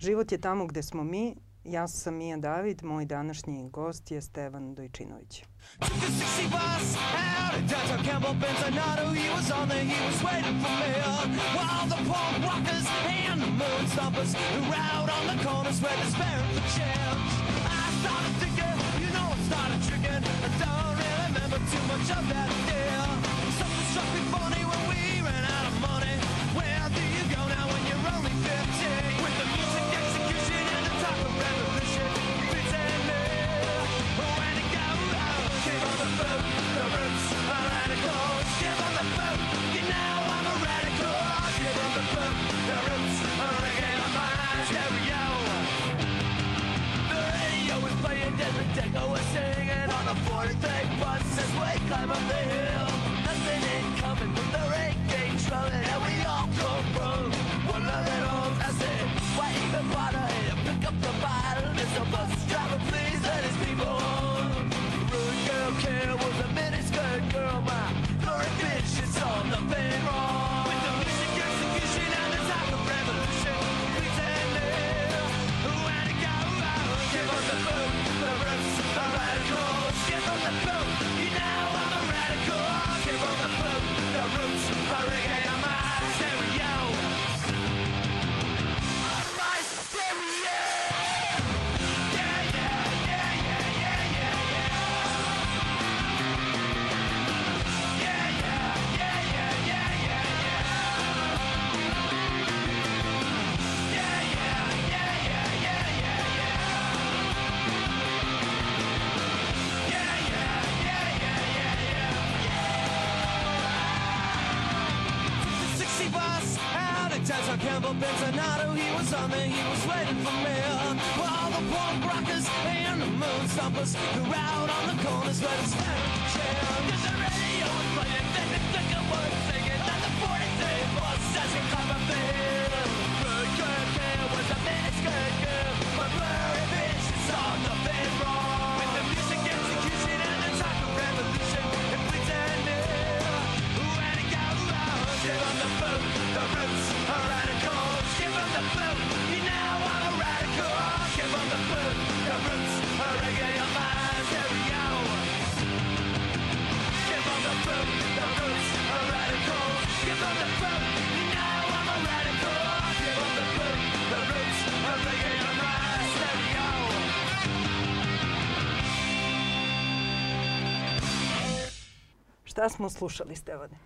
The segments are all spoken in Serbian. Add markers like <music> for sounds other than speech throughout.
Život je tamo gde smo mi. Ja sam Mija David, moj današnji gost je Stevan Dojčinović. Started thinking, you know, I started drinking. I don't really remember too much of that. Girl. My glory bitch, it's all nothing wrong. left boat. Campbell He was on there, he was waiting for me. While the punk rockers and the moon stompers were out on the corners where the stand jam. Cause the radio was playing, then the thicker was singing. And the 43 bus as we climb up the hill. Good girl, was a miniskirt girl. But blurry it's all nothing wrong. With the music execution and the talk of revolution. And pretending when it go out. Give 'em the boot, the roots the boot, you know I'm a radical. Give 'em the boot, the roots are reggae on my stereo. Give 'em the boot, the roots are radicals. Give 'em the boot, you know I'm a radical. Give 'em the boot, the roots are reggae on my stereo. Šta smo slušali, Stevane?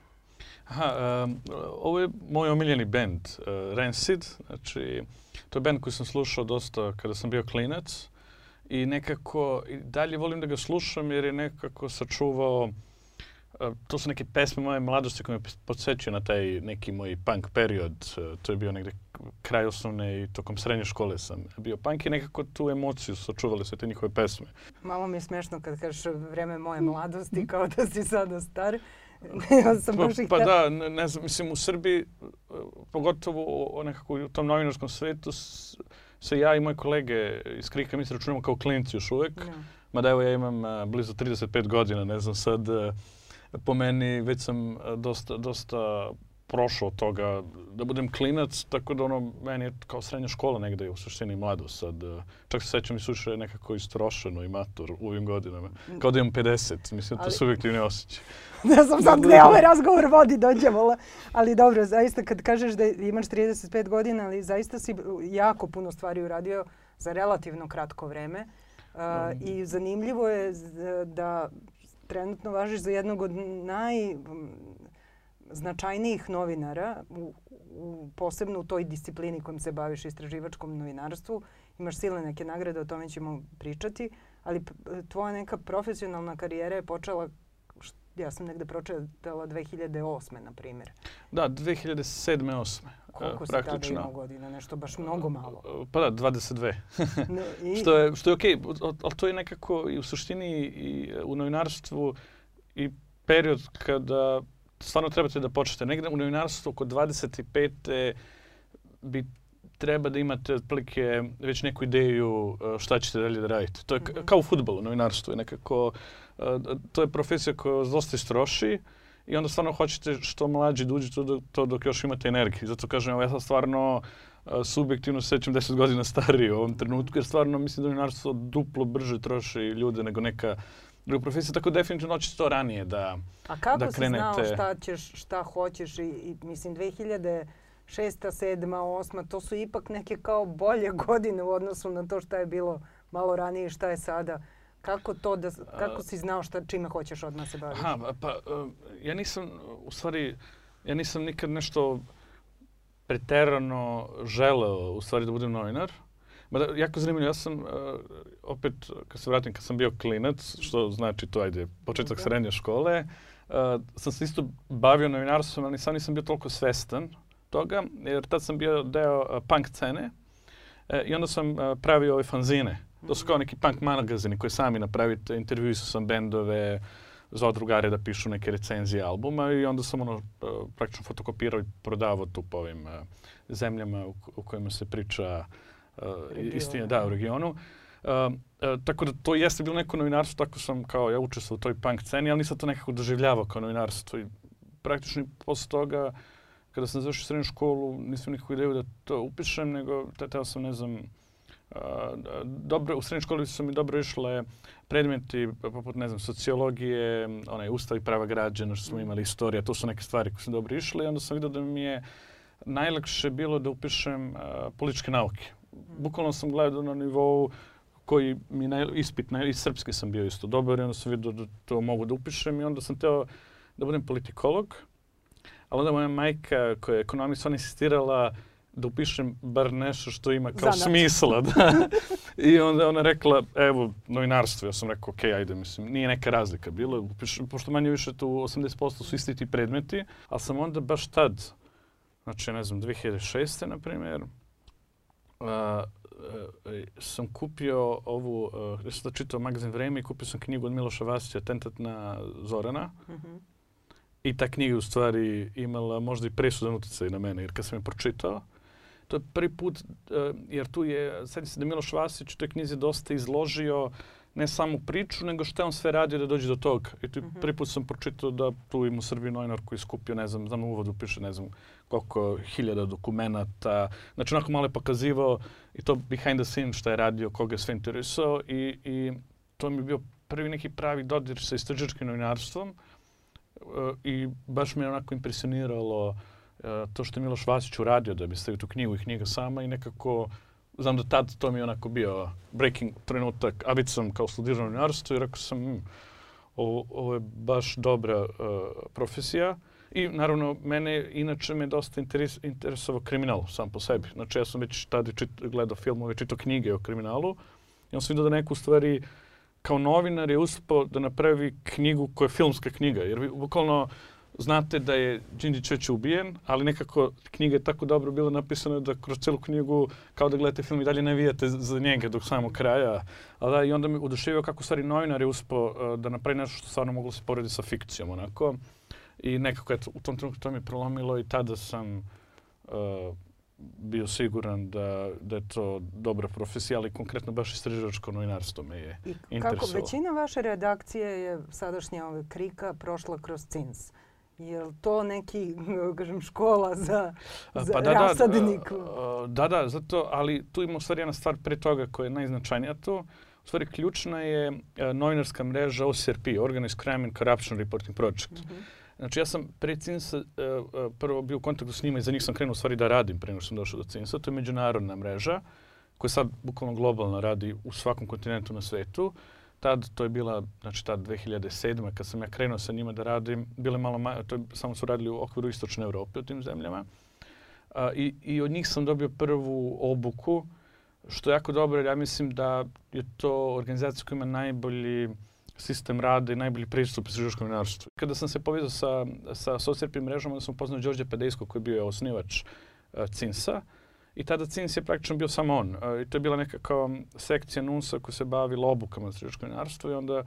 Aha, um, ovo je moj omiljeni band, uh, Rancid. Znači, to je band koji sam slušao dosta kada sam bio klinac. I nekako, i dalje volim da ga slušam jer je nekako sačuvao uh, to su neke pesme moje mladosti koje me podsjećaju na taj neki moj punk period. Uh, to je bio negde kraj osnovne i tokom srednje škole sam bio punk i nekako tu emociju sačuvali sve te njihove pesme. Malo mi je smešno kad kažeš vreme moje mladosti, kao da si sada star. <laughs> ja sam Pa, baš pa htela- da, ne, ne znam, mislim u Srbiji, uh, pogotovo nekako u tom novinarskom svetu, se ja i moje kolege iz Krika mi se računamo kao klinci još uvek. Da. Mada evo ja imam a, blizu 35 godina, ne znam sad, a, po meni već sam a, dosta, dosta prošao od toga da budem klinac, tako da ono, meni je kao srednja škola negde u suštini mlado sad. a, Čak se sećam i suše nekako istrošeno i mator u ovim godinama. Kao da imam 50, mislim, to Ali- su subjektivni osjećaj. <laughs> Ne znam sad gde ovaj razgovor vodi, dođemo. Ali dobro, zaista kad kažeš da imaš 35 godina, ali zaista si jako puno stvari uradio za relativno kratko vreme. Uh, I zanimljivo je da trenutno važiš za jednog od najznačajnijih novinara, u, u, posebno u toj disciplini kojom se baviš istraživačkom novinarstvu. Imaš silne neke nagrade, o tome ćemo pričati, ali tvoja neka profesionalna karijera je počela ja sam negde pročitala 2008. na primjer. Da, 2007. 8. Koliko si tada imao godina? Nešto baš mnogo malo. Pa da, 22. Ne, i, <laughs> što je, što je okej, okay, ali to je nekako i u suštini i u novinarstvu i period kada stvarno trebate da počnete. Negde u novinarstvu oko 25. bi treba da imate otprilike već neku ideju uh, šta ćete dalje da radite. To je Mhm. kao u futbolu, novinarstvo je nekako, uh, to je profesija koja vas dosta istroši i onda stvarno hoćete što mlađi da uđete u to dok još imate energiju. Zato kažem, ja sam stvarno subjektivno se sećam 10 godina stariji u ovom trenutku, jer stvarno mislim da novinarstvo duplo brže troši ljude nego neka druga profesija, tako definitivno će to ranije da A kako da si krenete... znao šta ćeš, šta hoćeš i, i mislim 2006. 7. 8. to su ipak neke kao bolje <laughs> godine u odnosu na to šta je bilo malo ranije i šta je sada. Kako to da, kako si znao šta, čime hoćeš od nas se baviš? Aha, pa uh, ja nisam, u stvari, ja nisam nikad nešto preterano želeo u stvari da budem novinar. Mada, jako zanimljivo, ja sam uh, opet, kad se vratim, kad sam bio klinac, što znači to, ajde, početak srednje škole, uh, sam se isto bavio novinarstvom, ali sam nisam bio toliko svestan toga, jer tad sam bio deo uh, punk scene uh, i onda sam uh, pravio ove fanzine. To su kao neki punk magazini koji sami napravite, intervjuisao sam bendove, zvao drugare da pišu neke recenzije albuma i onda sam ono praktično fotokopirao i prodavao tu po ovim zemljama u, u kojima se priča istine, da, u regionu. Uh, uh, tako da to jeste bilo neko novinarstvo, tako sam kao ja učestvovao u toj punk sceni, ali nisam to nekako doživljavao kao novinarstvo. I praktično posle toga, kada sam završio srednju školu, nisam nikakvu ideju da to upišem, nego teo sam, ne znam, dobro, u srednjoj školi su mi dobro išle predmeti poput, ne znam, sociologije, onaj, ustav i prava građana, što smo imali istorija, to su neke stvari koje su dobro išle i onda sam vidio da mi je najlakše bilo da upišem uh, političke nauke. Bukvalno sam gledao na nivou koji mi na ispit, na, i srpski sam bio isto dobar i onda sam vidio da to mogu da upišem i onda sam teo da budem politikolog. Ali onda moja majka koja je ekonomista, ona insistirala da upišem bar nešto što ima kao Zanat. smisla. <laughs> Da. I onda ona rekla, evo, novinarstvo. Ja sam rekao, okej, okay, ajde, mislim, nije neka razlika bilo. Upišem, pošto manje više tu 80% su isti ti predmeti, ali sam onda baš tad, znači, ne znam, 2006. na primjer, uh, uh, sam kupio ovu, uh, ja sam da čitao magazin Vreme i kupio sam knjigu od Miloša Vasića, Tentat na Zorana. Mm -hmm. I ta knjiga u stvari imala možda i presudan utjecaj na mene, jer kad sam je pročitao, to je prvi put, uh, jer tu je, sedi se da Miloš Vasić u toj knjizi dosta izložio ne samo priču, nego što je on sve radio da dođe do toga. I tu mm -hmm. prvi put sam pročitao da tu ima u Srbiji novinar koji skupio, ne znam, znam u uvodu piše, ne znam, koliko hiljada dokumentata. Znači, onako malo je pokazivao i to behind the scenes što je radio, koga je sve interesao i, i to mi je bio prvi neki pravi dodir sa istražičkim novinarstvom uh, i baš me onako impresioniralo uh, to što je Miloš Vasić uradio da bi stavio tu knjigu i knjiga sama i nekako znam da tad to mi je onako bio breaking trenutak, a bit sam kao studirao novinarstvo i rekao sam hm, ovo, ovo je baš dobra uh, profesija. I naravno, mene inače me dosta interes, interesovao kriminal sam po sebi. Znači ja sam već tada čit, gledao filmove, čitao knjige o kriminalu i on sam vidio da neku stvari kao novinar je uspio da napravi knjigu koja je filmska knjiga. Jer vi, bukvalno znate da je Đinđić već ubijen, ali nekako knjiga je tako dobro bila napisana da kroz celu knjigu kao da gledate film i dalje navijate za njega dok samog kraja. A da, i onda me oduševio kako stvari novinar je uspio uh, da napravi nešto što stvarno moglo se porediti sa fikcijom. Onako. I nekako eto, u tom trenutku to mi je prolomilo i tada sam uh, bio siguran da, da je to dobra profesija, ali konkretno baš istraživačko novinarstvo me je I interesovalo. Kako većina vaše redakcije je sadašnja ove krika prošla kroz CINS. Je li to neki, kažem, škola za, za pa da, rasadnik? Da, da, da, zato, ali tu ima u stvari jedna stvar pre toga koja je najznačajnija tu. U stvari, ključna je novinarska mreža OCRP, Organized Crime and Corruption Reporting Project. Mm -hmm. Znači, ja sam pre CINSA uh, prvo bio u kontaktu s njima i za njih sam krenuo stvari da radim pre nego što sam došao do CINSA. To je međunarodna mreža koja sad bukvalno globalno radi u svakom kontinentu na svetu. Tad, to je bila, znači tad 2007. kad sam ja krenuo sa njima da radim, bile malo manje, to je, samo su radili u okviru Istočne Evrope u tim zemljama. Uh, i, I od njih sam dobio prvu obuku, što je jako dobro, jer ja mislim da je to organizacija koja ima najbolji sistem rada i najbolji pristup istraživačkom novinarstvu. Kada sam se povezao sa, sa socijalnim mrežama, onda sam upoznao Đorđe Pedejsko koji je bio osnivač uh, CINSA. I tada CINS je praktično bio samo on. Uh, I to je bila neka kao sekcija NUNS-a koja se bavila obukama istraživačkom novinarstvu i onda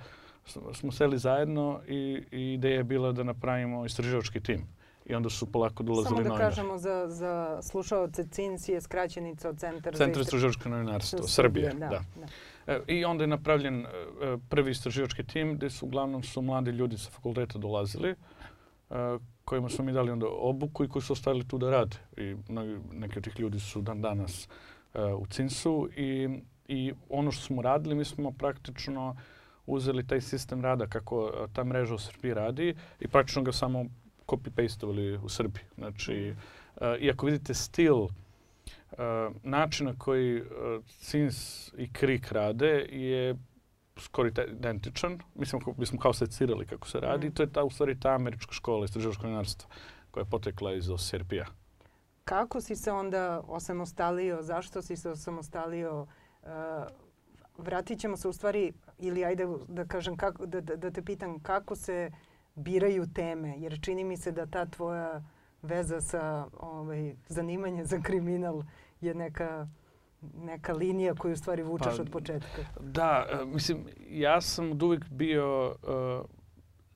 smo seli zajedno i, i ideja je bila da napravimo istraživački tim. I onda su polako dolazili novinari. Samo da kažemo za, za slušalce, CINS je skraćenica od Centar, Centar za istraživačko novinarstvo, Srbije. Da, da. da. E, I onda je napravljen e, prvi istraživački tim gde su uglavnom su mladi ljudi sa fakulteta dolazili, e, kojima smo mi dali onda obuku i koji su ostali tu da rade. I neki od tih ljudi su dan danas u Cinsu i, i ono što smo radili, mi smo praktično uzeli taj sistem rada kako ta mreža u Srbiji radi i praktično ga samo copy-pastovali u Srbiji. Znači, uh, iako vidite stil način na koji uh, Cins i Krik rade je skoro identičan. Mislim, mi smo kao secirali kako se radi. Mm. To je ta, u stvari ta američka škola istraživačkog novinarstva koja je potekla iz OSRP-a. Kako si se onda osamostalio? Zašto si se osamostalio? Uh, vratit ćemo se u stvari, ili ajde da kažem, kako, da, da, da te pitam kako se biraju teme, jer čini mi se da ta tvoja veza sa ovaj, zanimanje za kriminal je neka neka linija koju u stvari vučeš pa, od početka. Da, uh, mislim, ja sam od uvek bio, uh,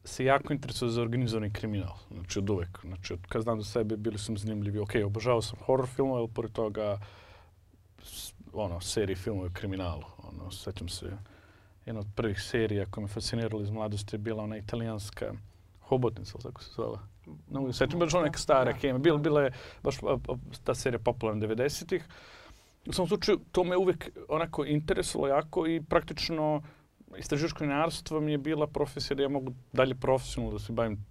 se jako interesuo za organizovani kriminal. Znači, od uvek. Znači, od kad znam za sebe, bili su zanimljivi. Ok, obožavao sam horror filmove, ali pored toga, ono, serije filmove o kriminalu. Ono, sećam se, jedna od prvih serija koja me fascinirala iz mladosti je bila ona italijanska Hobotnica, tako se zvala. Ne mogu sećam, baš ona neka stara kema. Bila, bila je baš ta serija popularna 90-ih. U svom slučaju, to me uvek onako interesovalo jako i praktično istraživačko novinarstvo mi je bila profesija da ja mogu dalje profesionalno da se bavim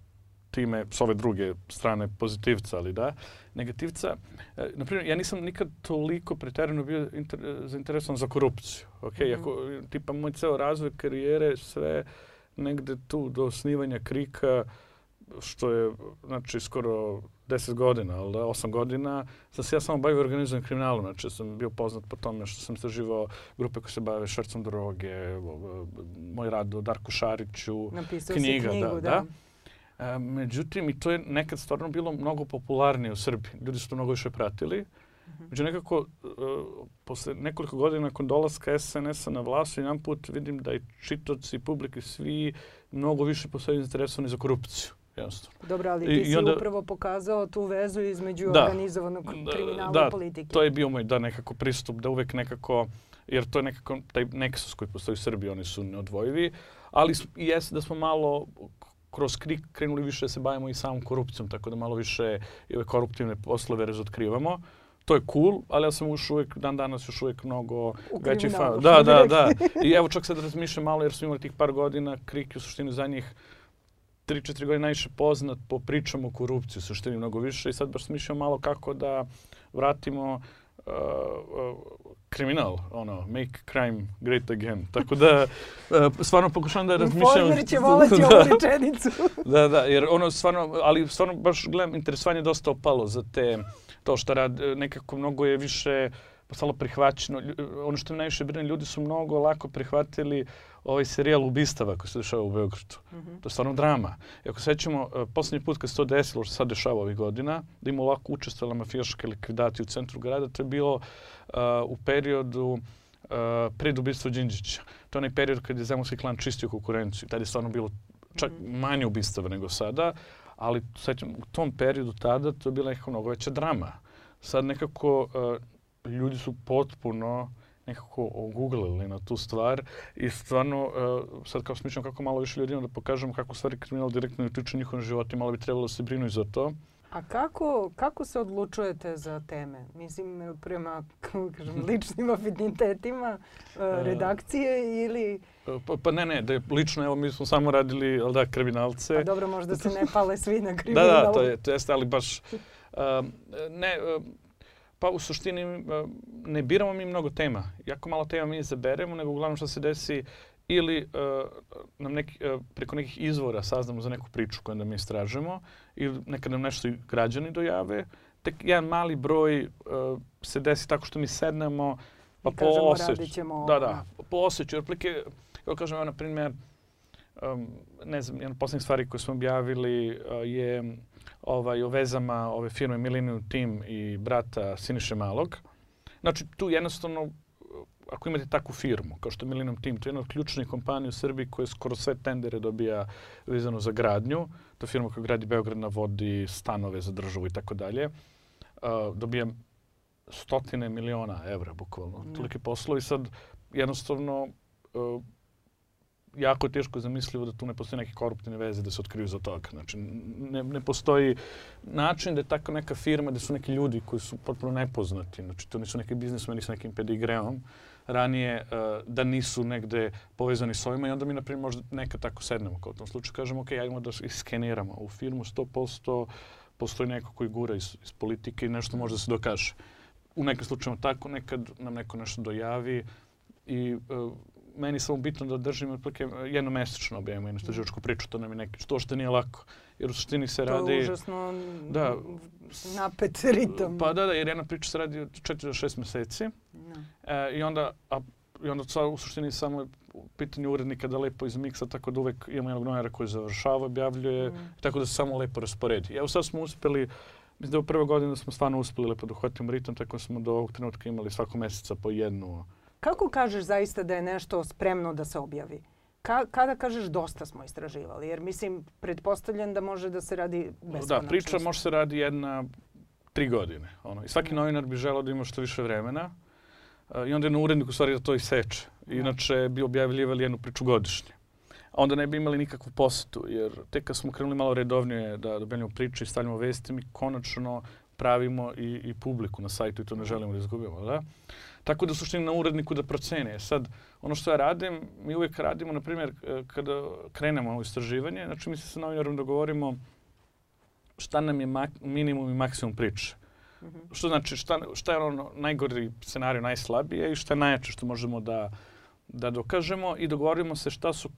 time s ove druge strane pozitivca, ali da, negativca. E, naprimjer, ja nisam nikad toliko preterano bio inter, zainteresovan za korupciju. Ok, mm -hmm. ako, tipa moj ceo razvoj karijere, sve negde tu do osnivanja krika, što je, znači, skoro 10 godina, ali da, 8 godina, sam se ja samo bavio organizovanim kriminalom. Znači, sam bio poznat po tome što sam istraživao grupe koje se bave švercom droge, moj rad o Darku Šariću, Napisao knjiga, knjigu, da. da. da. E, međutim, i to je nekad stvarno bilo mnogo popularnije u Srbiji. Ljudi su to mnogo više pratili. Mhm. Među nekako, uh, posle nekoliko godina nakon dolaska SNS-a na vlast, jedan put vidim da i čitoci, publike, svi mnogo više postaju zainteresovani za korupciju jednostavno. Dobro, ali ti I, si onda, upravo pokazao tu vezu između da, organizovanog kriminala da, i politike. to je bio moj da nekako pristup, da uvek nekako, jer to je nekako taj neksus koji postoji u Srbiji, oni su neodvojivi, ali jeste da smo malo kroz krik krenuli više da se bavimo i samom korupcijom, tako da malo više i ove koruptivne poslove razotkrivamo. To je cool, ali ja sam još uvijek, dan danas još uvijek mnogo veći fan. Da, da, da. <laughs> I evo čak sad razmišljam malo jer smo imali tih par godina, krik u suštini za njih 3-4 godine najviše poznat po pričama o korupciji, u suštini mnogo više i sad baš smišljam malo kako da vratimo uh, uh, kriminal, ono, make crime great again. Tako da, uh, stvarno pokušavam da razmišljam... Informer će volati <laughs> da, ovu rečenicu. da, da, jer ono stvarno, ali stvarno baš gledam, interesovanje dosta opalo za te, to što rad, nekako mnogo je više postalo prihvaćeno. Ono što mi najviše brine, ljudi su mnogo lako prihvatili ovaj serijal ubistava koji se dešava u Beogradu. Mm -hmm. To je stvarno drama. I ako sećamo, uh, posljednji put kad se to desilo, što se sad dešava ovih godina, da ima lako učestvala mafijaška likvidacija u centru grada, to je bilo uh, u periodu uh, pred ubistva Đinđića. To je onaj period kad je zemunski klan čistio konkurenciju. Tada je stvarno bilo čak -hmm. manje ubistava nego sada, ali sećam, u tom periodu tada to je bila nekako mnogo veća drama. Sad nekako uh, ljudi su potpuno nekako ogooglili na tu stvar i stvarno uh, sad kao smišljam kako malo više ljudima da pokažemo kako stvari kriminal direktno utiče njihovim životima, malo bi trebalo da se brinu i za to. A kako, kako se odlučujete za teme? Mislim, prema kažem, <laughs> ličnim afinitetima uh, redakcije ili... Pa, pa ne, ne, da je lično, evo mi smo samo radili, ali da, kriminalce. Pa dobro, možda se ne pale svi na kriminalu. da, da, to, je, to jeste, ali baš... Uh, ne, uh, Pa u suštini e, ne biramo mi mnogo tema. Jako malo tema mi izaberemo, nego uglavnom što se desi ili uh, nam neki, uh, preko nekih izvora saznamo za neku priču koju da mi istražujemo ili nekad nam nešto građani dojave. Tek jedan mali broj uh, se desi tako što mi sednemo pa I po osjećaju. Da, da, po osjećaju. Otplike, kao kažem, evo, na primjer, um, ne znam, jedna od poslednjih stvari koje smo objavili uh, je ovaj, o vezama ove firme Millennium Team i brata Siniše Malog. Znači, tu jednostavno, ako imate takvu firmu, kao što je Millennium Team, to je jedna od ključnih kompanija u Srbiji koja skoro sve tendere dobija vezano za gradnju. To je firma koja gradi Beograd na vodi, stanove za državu i tako dalje. Dobija stotine miliona evra, bukvalno. Mm. Tolike poslovi. Sad, jednostavno, uh, jako teško zamislivo da tu ne postoji neke koruptivne veze da se otkriju za toga. Znači, ne, ne postoji način da je tako neka firma, da su neki ljudi koji su potpuno nepoznati, znači to nisu neki biznismeni sa nekim pedigreom, ranije uh, da nisu negde povezani s ovima i onda mi, na primjer, možda nekad tako sednemo kao u tom slučaju, kažemo, ok, ajmo da iskeniramo u firmu 100%, postoji neko koji gura iz, iz politike i nešto može da se dokaže. U nekim slučajima tako, nekad nam neko nešto dojavi i uh, meni samo bitno da držim otprilike jednomesečno objavimo jednu istraživačku priču, to nam je neki, to što nije lako. Jer u suštini se to radi... To je užasno da, napet ritam. Pa da, da, jer jedna priča se radi od 4 do 6 meseci. No. Da. E, I onda, a, i onda sad u suštini samo u pitanju urednika da lepo izmiksa, tako da uvek imamo jednog novinara koji završava, objavljuje, mm. tako da se samo lepo rasporedi. Evo sad smo uspeli, mislim da u prve godine smo stvarno uspeli lepo da uhvatimo ritam, tako smo do ovog trenutka imali svakog meseca po jednu Kako kažeš zaista da je nešto spremno da se objavi? Ka, kada kažeš dosta smo istraživali? Jer mislim, pretpostavljam da može da se radi beskonačno. Da, priča može se radi jedna tri godine. Ono. I svaki da. novinar bi želao da ima što više vremena. Uh, I onda je na uredniku u stvari da to iseče. Da. Inače bi objavljivali jednu priču godišnje. A onda ne bi imali nikakvu posetu, jer tek kad smo krenuli malo redovnije da dobijamo priče i stavljamo vesti, mi konačno pravimo i, i publiku na sajtu i to ne želimo da izgubimo. Da? Tako da suštini na uredniku da procene. Sad, ono što ja radim, mi uvijek radimo, na primjer, e, kada krenemo u istraživanje, znači mi se sa novinarom dogovorimo šta nam je minimum i maksimum priče. Mm -hmm. Što znači, šta, šta je ono najgori scenarij, najslabije i šta je najjače što možemo da, da dokažemo i dogovorimo se šta su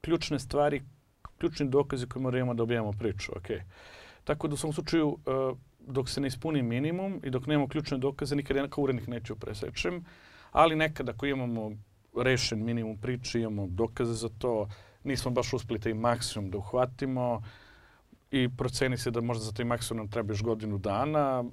ključne stvari, ključni dokazi koje moramo da objavimo priču. Okay. Tako da u svom slučaju uh, dok se ne ispuni minimum i dok nemamo ključne dokaze, nikad jedan kao urednik neće presečem, ali nekad ako imamo rešen minimum priče, imamo dokaze za to, nismo baš uspeli taj maksimum da uhvatimo i proceni se da možda za taj maksimum nam treba još godinu dana,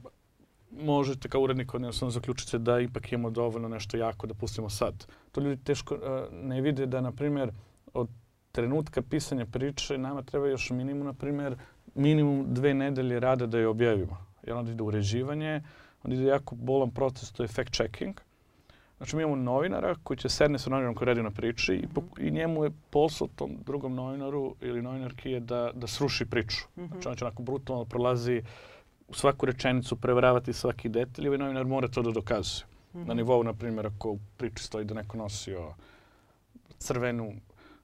možete kao urednik jednostavno zaključite da ipak imamo dovoljno nešto jako da pustimo sad. To ljudi teško uh, ne vide da, na primjer, od trenutka pisanja priče nama treba još minimum, na primjer, minimum dve nedelje rada da je objavimo. Jer onda ide uređivanje, onda ide jako bolan proces, to je fact checking. Znači mi imamo novinara koji će sedne sa novinarom koji radi na priči i, po, i njemu je posao tom drugom novinaru ili novinarki je da, da sruši priču. Mm -hmm. Znači on će onako brutalno prolazi u svaku rečenicu, preveravati svaki detalj i ovaj novinar mora to da dokazuje. Mm -hmm. Na nivou, na primjer, ako u priči stoji da neko nosio crvenu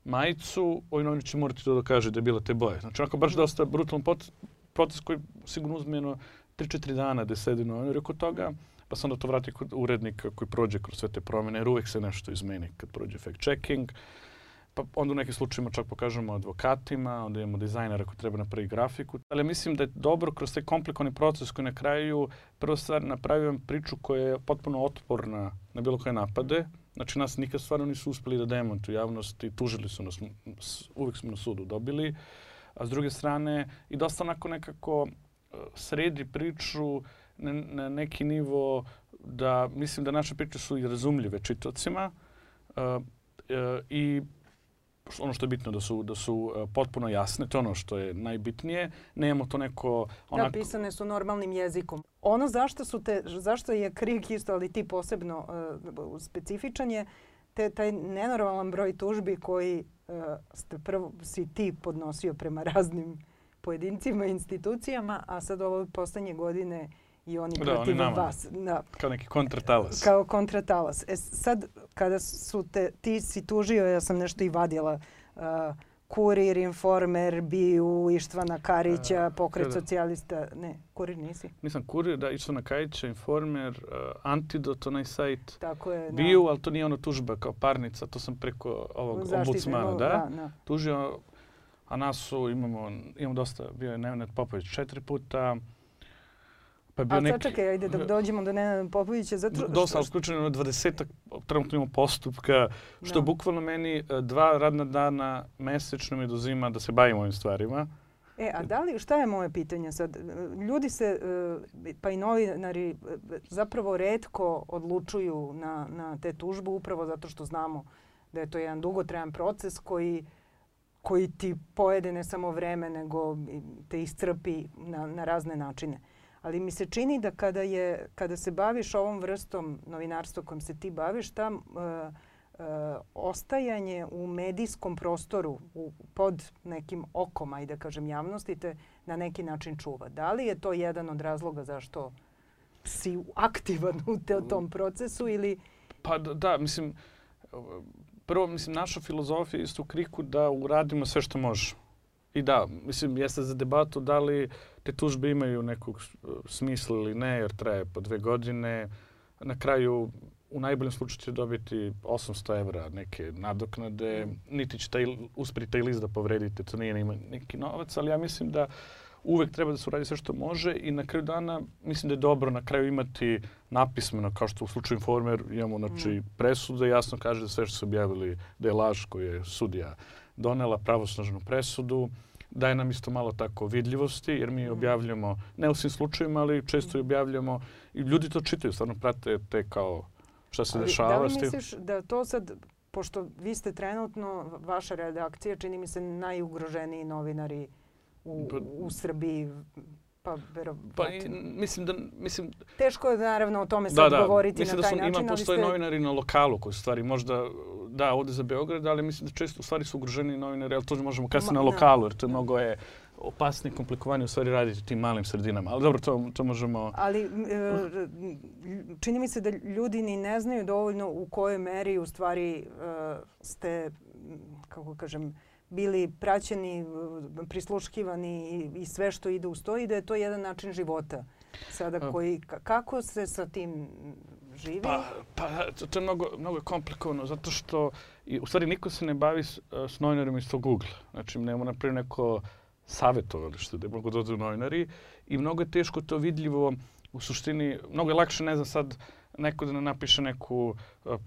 majicu, ovaj novinar će morati to da dokaže da je bila te boje. Znači, onako baš dosta brutalan proces koji sigurno uzme jedno 3-4 dana da sedi novinar oko toga, pa se onda to vrati kod urednika koji prođe kroz sve te promjene, jer uvek se nešto izmeni kad prođe fact checking. Pa onda u nekim slučajima čak pokažemo advokatima, onda imamo dizajnera koji treba napravi grafiku. Ali mislim da je dobro kroz taj komplikovani proces koji na kraju prvo stvar napravio priču koja je potpuno otporna na bilo koje napade, Znači, nas nikad stvarno nisu uspeli da demantuju javnosti, tužili su nas, uvijek smo na sudu dobili. A s druge strane, i dosta onako nekako e, sredi priču na, na neki nivo da mislim da naše priče su i razumljive čitocima uh, uh, i ono što je bitno da su, da su uh, potpuno jasne, to je ono što je najbitnije. Nemamo to neko... Da, onako... Da, pisane su normalnim jezikom. Ono zašto, su te, zašto je krik isto, ali ti posebno uh, specifičan je te, taj nenormalan broj tužbi koji uh, ste prvo, si ti podnosio prema raznim pojedincima i institucijama, a sad ovo poslednje godine i oni da, protiv oni vas. Da. Kao neki kontratalas. Kao kontratalas. E sad, kada su te, ti si tužio, ja sam nešto i vadila, uh, Kurir, Informer, Biju, Ištvana Karića, Pokret kada? socijalista. Ne, Kurir nisi? Nisam Kurir, da, Ištvana Karića, Informer, uh, Antidot, onaj sajt. Tako je, da. Biju, ali to nije ono tužba kao parnica, to sam preko ovog Zaštite, ombudsmana, da, da, da. Tužio, a nas su, imamo, imamo dosta, bio je Nevenet Popović četiri puta, Pa bio A neki... čekaj, ajde dok dođemo do Nenada Popovića. Zato... Dosta, ali slučajno na 20 trenutno imamo postupka, što no. Da. bukvalno meni e, dva radna dana mesečno mi dozima da se bavim ovim stvarima. E, a da li, šta je moje pitanje sad? Ljudi se, e, pa i novinari, e, zapravo redko odlučuju na, na te tužbu upravo zato što znamo da je to jedan dugotrajan proces koji koji ti pojede ne samo vreme, nego te iscrpi na, na razne načine. Ali mi se čini da kada, je, kada se baviš ovom vrstom novinarstva kojom se ti baviš, tam uh, ostajanje u medijskom prostoru u, pod nekim okom, ajde da kažem, javnosti te na neki način čuva. Da li je to jedan od razloga zašto si aktivan u te, tom procesu ili... Pa da, da mislim, prvo, mislim, naša filozofija je isto u kriku da uradimo sve što možemo. I da, mislim, jeste za debatu da li te tužbe imaju nekog smisla ili ne, jer traje po dve godine. Na kraju, u najboljem slučaju će dobiti 800 evra neke nadoknade, niti će taj, uspri taj list da povredite, to nije nima neki novac, ali ja mislim da uvek treba da se uradi sve što može i na kraju dana mislim da je dobro na kraju imati napismeno, kao što u slučaju Informer imamo znači, mm. presude, jasno kaže da sve što su objavili da je laž koju je sudija donela pravosnažnu presudu, daje nam isto malo tako vidljivosti, jer mi mm. objavljamo, ne u svim slučajima, ali često i objavljamo i ljudi to čitaju, stvarno prate te kao šta se ali, dešava. Da li misliš da to sad, pošto vi ste trenutno, vaša redakcija, čini mi se najugroženiji novinari u, pa- u Srbiji, pa verovatno. Pa mislim da mislim teško je naravno o tome da, sad da, govoriti mislim na taj da su, način, ima postoje ste... novinari na lokalu koji stvari možda da ovde za Beograd, ali mislim da često u stvari su ugroženi novinari, ali to možemo kasnije na da. lokalu, jer to je mnogo je opasni komplikovani u stvari raditi u tim malim sredinama. Ali dobro, to, to možemo... Ali e, čini mi se da ljudi ni ne znaju dovoljno u kojoj meri u stvari e, ste, kako kažem, bili praćeni, prisluškivani i, i sve što ide uz to i da je to jedan način života sada koji, kako se sa tim živi? Pa, pa to je mnogo, mnogo komplikovano zato što i, u stvari niko se ne bavi s, s novinarima iz tog Google. Znači, nema napravio neko savjetovalište gde mogu da dođu novinari i mnogo je teško to vidljivo u suštini, mnogo je lakše, ne znam sad, neko da ne napiše neku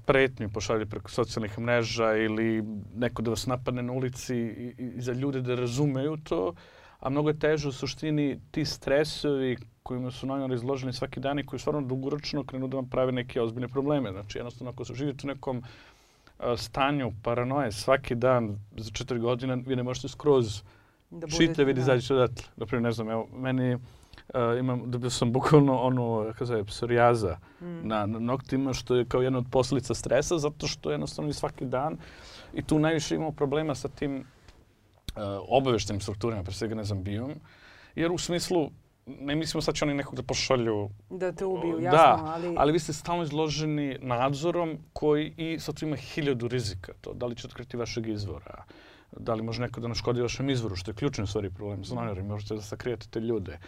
pretnju, pošalje preko socijalnih mreža ili neko da vas napadne na ulici i, i za ljude da razumeju to, a mnogo je teže u suštini ti stresovi kojima su novinari izloženi svaki dan i koji stvarno dugoročno krenu da vam prave neke ozbiljne probleme. Znači, jednostavno, ako se živite u nekom stanju paranoje svaki dan za četiri godine, vi ne možete skroz da budete, vidi, da. izađete odatle. Naprimjer, ne znam, evo, meni uh, imam, dobio sam bukvalno ono, kako zove, psorijaza mm. na, na noktima, što je kao jedna od posljedica stresa, zato što jednostavno svaki dan i tu najviše imamo problema sa tim uh, obaveštenim strukturama, pre svega, ne znam, biom, jer u smislu, ne mislimo sad će oni nekog da pošalju... Da te ubiju, da, jasno, da, ali... ali vi ste stalno izloženi nadzorom koji i sad tu ima hiljadu rizika. To, da li će otkriti vašeg izvora, da li može neko da naškodi vašem izvoru, što je ključni stvari problem sa novinarima, možete da sakrijete te ljude.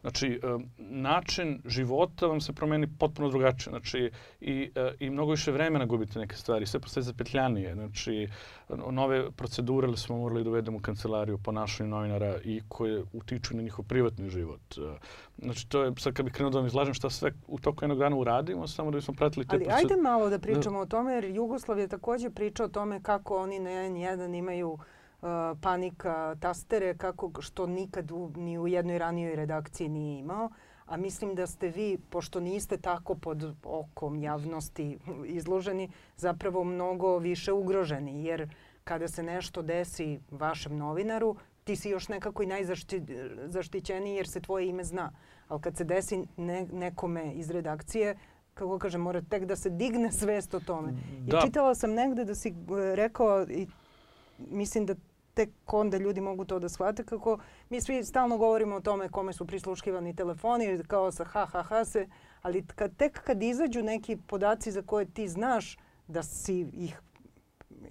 Znači, način života vam se promeni potpuno drugačije. Znači, i, e, i mnogo više vremena gubite neke stvari. Sve postaje zapetljanije. Znači, nove procedure smo morali da uvedemo u kancelariju ponašanju novinara i koje utiču na njihov privatni život. E, znači, to je, sad kad bih krenuo da vam izlažem šta sve u toku jednog dana uradimo, samo da bismo pratili te Ali procedure. ajde malo da pričamo da. o tome, jer Jugoslav je takođe pričao o tome kako oni na N1 imaju panika tastere kako što nikad u, ni u jednoj ranijoj redakciji nije imao. A mislim da ste vi, pošto niste tako pod okom javnosti izloženi, zapravo mnogo više ugroženi. Jer kada se nešto desi vašem novinaru, ti si još nekako i najzaštićeniji jer se tvoje ime zna. Ali kad se desi ne, nekome iz redakcije, kako kažem, mora tek da se digne svest o tome. Da. I čitala sam negde da si e, rekao i mislim da tek onda ljudi mogu to da shvate kako mi svi stalno govorimo o tome kome su prisluškivani telefoni, kao sa ha ha ha se, ali kad, tek kad izađu neki podaci za koje ti znaš da si ih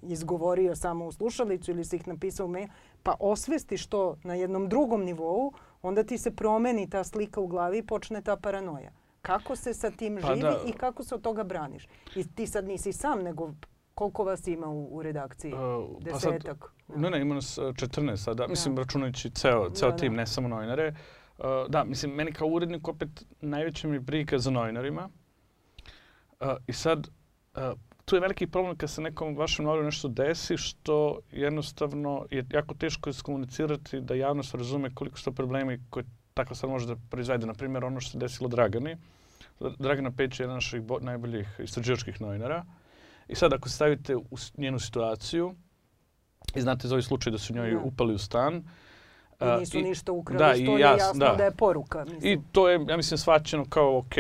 izgovorio samo u slušalicu ili si ih napisao u mail, pa osvestiš to na jednom drugom nivou, onda ti se promeni ta slika u glavi i počne ta paranoja. Kako se sa tim pa živi da. i kako se od toga braniš? I ti sad nisi sam, nego Koliko vas ima u, u redakciji? Uh, Desetak? Pa sad, ne, ne, ima nas 14 sada, da. mislim, računajući ceo, ceo da, tim, da. ne samo novinare. Uh, da, mislim, meni kao urednik opet najveća mi briga za novinarima. Uh, I sad, uh, tu je veliki problem kad se nekom vašem novinu nešto desi, što jednostavno je jako teško iskomunicirati da javnost razume koliko su to problemi koje takva stvar može da proizvede. Naprimjer, ono što se desilo Dragani. Dragana Peć je jedan naših najboljih istraživačkih novinara. Uh, I sad ako stavite u njenu situaciju i znate za ovaj slučaj da su njoj da. upali u stan, I nisu uh, ništa ukrali, da, što je jas, jasno da. da je poruka. Mislim. I to je, ja mislim, svaćeno kao ok.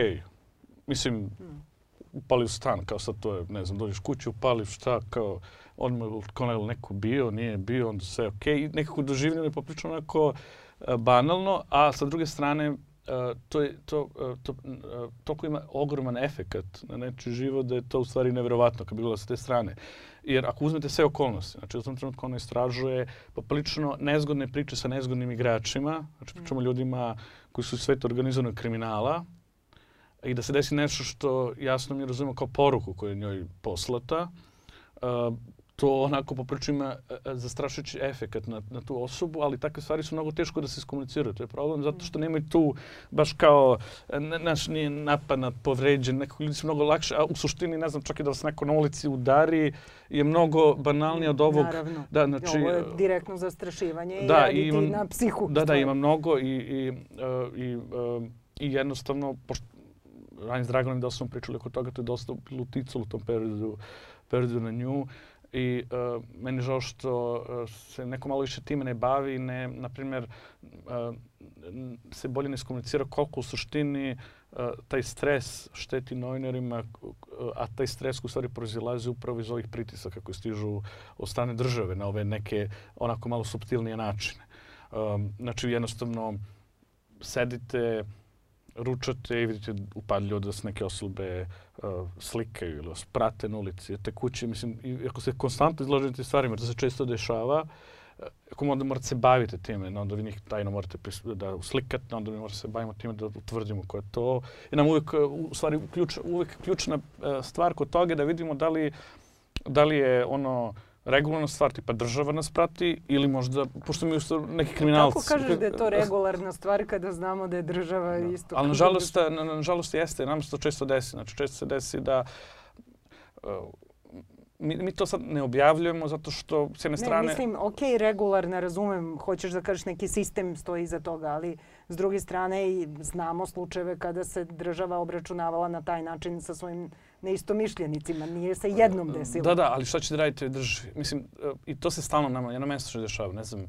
Mislim, hmm. upali u stan, kao sad to je, ne znam, dođeš kući, upališ šta, kao, on me kao neko bio, nije bio, onda sve. Okay. I nekako doživljeno je poprično onako uh, banalno, a sa druge strane, to, je, to, uh, to, uh, toliko ima ogroman efekat na nečiji život da je to u stvari nevjerovatno kad bi gledala sa te strane. Jer ako uzmete sve okolnosti, znači u tom trenutku ono istražuje poprilično nezgodne priče sa nezgodnim igračima, znači pričamo ljudima koji su svet organizovanog kriminala, i da se desi nešto što jasno mi razumemo kao poruku koju je njoj poslata, uh, to onako poprično ima e, e, zastrašujući efekat na, na tu osobu, ali takve stvari su mnogo teško da se iskomuniciraju. To je problem zato što nemaju tu baš kao naš nije napad na povređen, nekog ljudi su mnogo lakše, a u suštini ne znam čak i da vas neko na ulici udari je mnogo banalnije od ovog. Naravno. Da, znači, Ovo je direktno zastrašivanje da, i raditi na psihu. Da, da, ima mnogo i, i, i, i jednostavno, pošto Rani s Dragonom dosta smo pričali oko toga, to je dosta uticalo u tom periodu, periodu na nju. I uh, meni žao što uh, se neko malo više time ne bavi ne, na primjer, uh, se bolje ne skomunicira koliko u suštini uh, taj stres šteti novinarima, uh, a taj stres u stvari proizilazi upravo iz ovih pritisaka koji stižu od strane države na ove neke onako malo subtilnije načine. Um, znači, jednostavno, sedite, ručate i vidite upadljivo da se neke osobe uh, slikaju ili prate na ulici, te kuće, mislim, i ako se konstantno izložite stvarima, to se često dešava, uh, ako onda morate se baviti time, onda vi njih tajno morate da uslikate, onda mi morate se bavimo time da utvrdimo ko je to. I nam uvijek, uh, u stvari, ključ, uvijek ključna stvar kod toga da vidimo da li, da li je ono, regularna stvar, tipa država nas prati ili možda, pošto mi su neki kriminalci. Kako kažeš da je to regularna stvar kada znamo da je država da. isto? Ali nažalost, na, nažalost jeste, nam se to često desi. Znači često se desi da uh, mi, mi to sad ne objavljujemo zato što s jedne strane... Ne, mislim, ok, regularna, razumem, hoćeš da kažeš neki sistem stoji iza toga, ali s druge strane i znamo slučajeve kada se država obračunavala na taj način sa svojim neistomišljenicima. Nije se jednom desilo. Da, da, ali šta ćete raditi državi? Mislim, uh, i to se stalno nama, jedno mjesto što dešava, ne znam,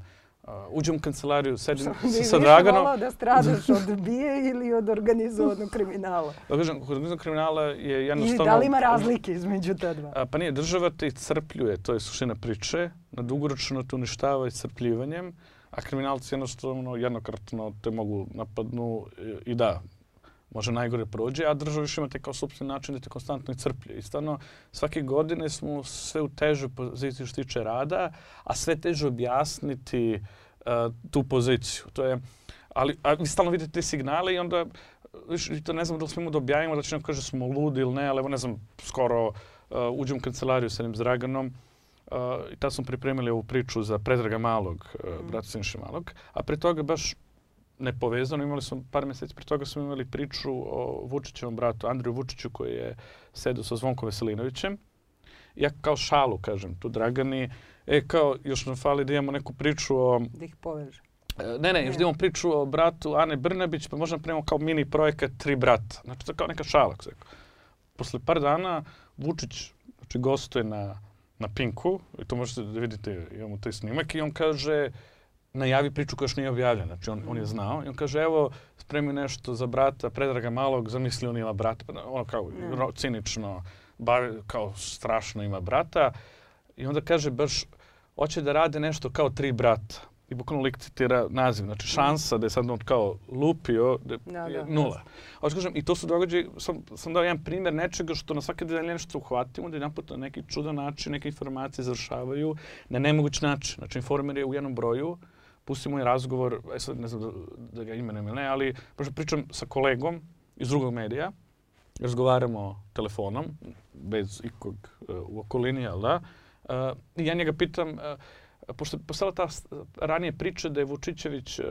Uh, uđem u kancelariju, sedim sa, sa Draganom. Bi da stradaš <laughs> od bije ili od organizovanog kriminala? Da kažem, organizovanog kriminala je jednostavno... I da li ima razlike između te dva? Pa nije, država te crpljuje, to je suština priče. Na dugoročno te uništava i crpljivanjem, a kriminalci jednostavno jednokratno te mogu napadnu i da, može najgore prođe, a država još ima te kao sobstveni način da te konstantno crplje. I stvarno, svake godine smo sve u težoj poziciji što tiče rada, a sve teže objasniti uh, tu poziciju. To je, ali, a vi stalno vidite te signale i onda, viš, to ne znam da li smemo da objavimo, da će nam kaže smo ludi ili ne, ali evo ne znam, skoro uh, uđem u kancelariju sa jednim Draganom, Uh, I tad smo pripremili ovu priču za Predraga Malog, uh, mm. brata Sinše Malog. A pre toga baš nepovezano. Imali smo par mjeseci prije toga smo imali priču o Vučićevom bratu Andriju Vučiću koji je sedao sa Zvonkom Veselinovićem. Ja kao šalu kažem tu Dragani, e kao još nam fali da imamo neku priču o... Da ih poveže. E, ne, ne, još da imamo priču o bratu Ane Brnabić, pa možda primamo kao mini projekat Tri brata. Znači, to je kao neka šala. Posle par dana Vučić znači, gostuje na, na Pinku, i to možete da vidite, imamo taj snimak, i on kaže, najavi priču koja još nije objavljena. Znači on, on je znao i on kaže evo spremi nešto za brata Predraga Malog, zamisli on ima brata, pa ono kao no. cinično, bar kao strašno ima brata. I onda kaže baš hoće da rade nešto kao tri brata. I bukvalno lik citira naziv. Znači šansa da je sad on kao lupio da, da, je da, nula. Da. kažem, I to su događaje, sam, sam dao jedan primjer nečega što na svake dve nešto uhvatimo, da jedan put na neki čudan način neke informacije završavaju na nemoguć način. Znači informer je u jednom broju, pustimo i razgovor, e sad ne znam da, da ga imenujem ili ne, ali pričam sa kolegom iz drugog medija, razgovaramo telefonom, bez ikog uh, u okolini, jel da? Uh, I ja njega pitam, uh, pošto je postala ta ranije priča da je Vučićević, uh,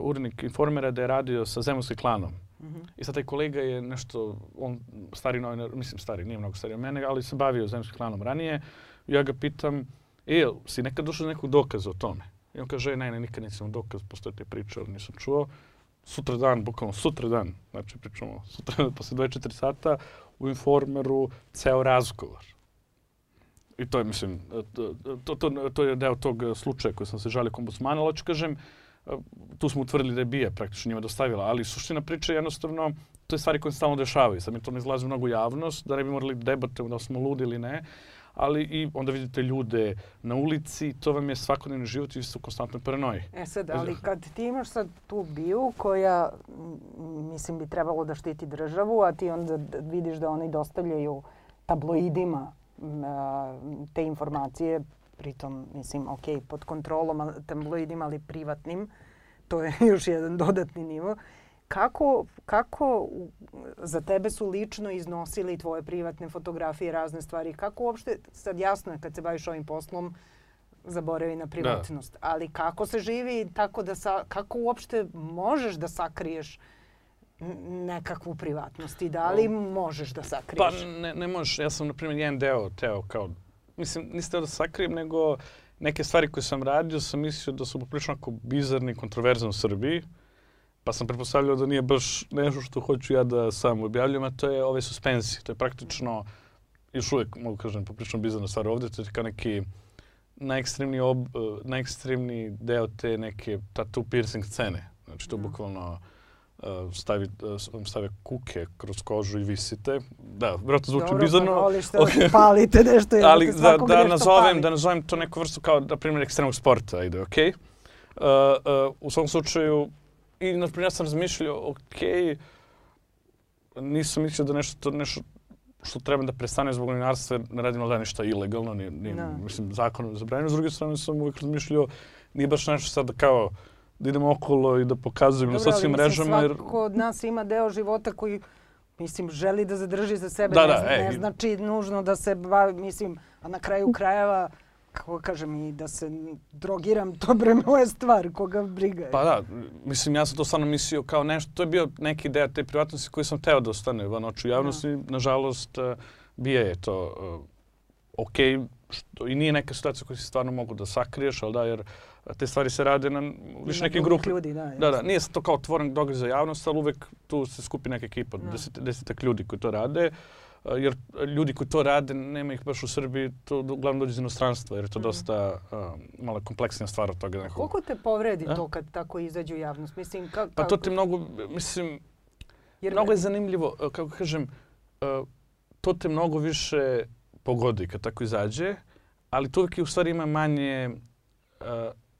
urednik informera, da je radio sa Zemunskim klanom. Mm -hmm. I sad taj kolega je nešto, on stari novinar, mislim stari, nije mnogo stari od mene, ali se bavio Zemunskim klanom ranije. Ja ga pitam, e, si nekad došao do nekog dokaza o tome? I on kaže, ne, ne, nikad nisam dokaz, postoje te priče, ali nisam čuo. Sutra dan, bukvalno sutra dan, znači pričamo sutra <laughs> posle 24 sata, u Informeru ceo razgovor. I to je, mislim, to, to, to, je deo tog slučaja koji sam se žalio kombudsmana, ali hoću kažem, tu smo utvrdili da je Bija praktično njima dostavila, ali suština priče je jednostavno to je stvari koje se stalno dešavaju. Sad mi to ne izlazi mnogo javnost, da ne bi morali debatujemo da smo ludi ili ne, ali i onda vidite ljude na ulici, to vam je svakodnevni život i vi ste u konstantnoj paranoji. E sad, ali kad ti imaš sad tu biju koja, mislim, bi trebalo da štiti državu, a ti onda vidiš da oni dostavljaju tabloidima te informacije, pritom, mislim, ok, pod kontrolom tabloidima, ali privatnim, to je <laughs> još jedan dodatni nivo. Kako, kako za tebe su lično iznosili tvoje privatne fotografije, razne stvari? Kako uopšte, sad jasno je kad se baviš ovim poslom, zaboravi na privatnost. Da. Ali kako se živi tako da sa, kako uopšte možeš da sakriješ nekakvu privatnost i da li možeš da sakriješ? Pa ne, ne možeš. Ja sam, na primjer, jedan deo teo kao, mislim, niste da sakrijem, nego neke stvari koje sam radio sam mislio da su poprilično bizarni i kontroverzne u Srbiji. Pa sam pretpostavljao da nije baš nešto što hoću ja da sam objavljujem, a to je ove suspenzije. To je praktično, još uvijek mogu kažem, poprilično bizarna stvar ovdje. To je kao neki najekstremniji, ob, najekstremniji deo te neke tattoo piercing scene. Znači to mm. bukvalno uh, stavi, uh, stave kuke kroz kožu i visite. Da, vjerojatno zvuči Dobro, bizarno. Dobro, voliš da palite nešto. Ali da, da, nazovem, pali. da nazovem to neku vrstu kao, na primjer, ekstremnog sporta ide, okej? Okay? Uh, uh, u svom slučaju, i na primjer ja sam razmišljao, ok, nisam mislio da nešto, nešto što treba da prestane zbog novinarstva, ne radim da ništa ilegalno, ni, ni, no. mislim, zakon zabranjeno. S druge strane sam uvijek razmišljao, nije baš nešto sad da kao da idemo okolo i da pokazujem na socijalnim mrežama. Jer... Svako od nas ima deo života koji mislim, želi da zadrži za sebe. Da, ne, da, ne, ne znači nužno da se bavi, mislim, a na kraju krajeva kako kažem i da se drogiram, <laughs> to bre moja stvar, koga briga. Pa da, mislim, ja sam to stvarno mislio kao nešto, to je bio neki ideja te privatnosti koji sam teo da ostane van oču javnosti. No. Nažalost, uh, bije je to uh, ok, što, i nije neka situacija koju si stvarno mogu da sakriješ, ali da, jer te stvari se rade na više nekim grupama. ljudi, da. Da, da, nije to kao otvoren događaj za javnost, ali uvek tu se skupi neka ekipa, deset, desetak ljudi koji to rade. Uh, jer ljudi koji to rade, nema ih baš u Srbiji, to uglavnom dođe iz inostranstva, jer je to mm. dosta uh, malo kompleksnija stvar od toga. Nekog. Koliko te povredi A? to kad tako izađe u javnost? Mislim, ka, pa to te mnogo, mislim, jer mnogo je zanimljivo, kako kažem, uh, to te mnogo više pogodi kad tako izađe, ali to uvijek u stvari ima manje uh,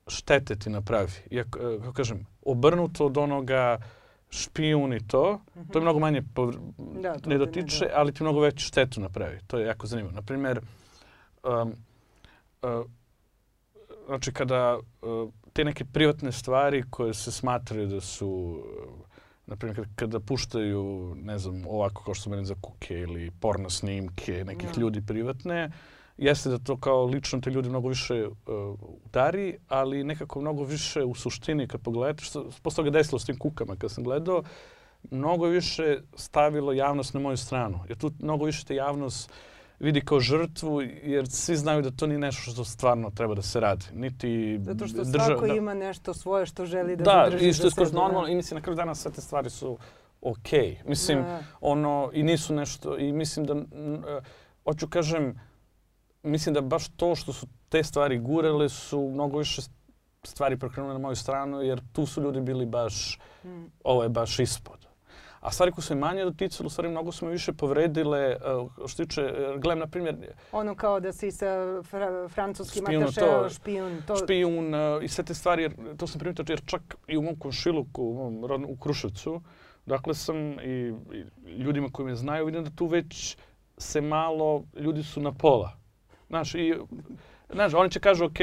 štete ti napravi. Iako, uh, kako kažem, obrnuto od onoga uh, špijun i to, -hmm. to je mnogo manje da, ne dotiče, ne, ali ti mnogo veću štetu napravi. To je jako zanimljivo. Naprimjer, um, uh, znači kada uh, te neke privatne stvari koje se smatraju da su, uh, naprimjer kada, kada puštaju, ne znam, ovako kao što su meni za kuke ili porno snimke nekih mm. ljudi privatne, uh, jeste da to kao lično te ljudi mnogo više uh, udari, ali nekako mnogo više u suštini kad pogledate, što posle toga desilo s tim kukama kad sam gledao, mnogo više stavilo javnost na moju stranu. Jer tu mnogo više te javnost vidi kao žrtvu, jer svi znaju da to nije nešto što stvarno treba da se radi. Niti Zato što drža, svako da, ima nešto svoje što želi da, da zadrži i što je skroz normalno. I mislim, na kraju dana sve te stvari su okej. Okay. Mislim, da. ono, i nisu nešto, i mislim da, uh, hoću kažem, mislim da baš to što su te stvari gurele su mnogo više stvari prekrenule na moju stranu, jer tu su ljudi bili baš, mm. ovo je baš ispod. A stvari koje su manje doticale, u stvari mnogo su me više povredile, uh, što tiče, uh, gledam na primjer... Ono kao da si sa fra francuskim atašeom, špijun, to... Špijun uh, i sve te stvari, jer to sam primijetio, jer čak i u mom komšiluku, u, mom rodnu, u Kruševcu, dakle sam i, i ljudima koji me znaju, vidim da tu već se malo, ljudi su na pola. Znaš, i, znaš, oni će kažu, ok,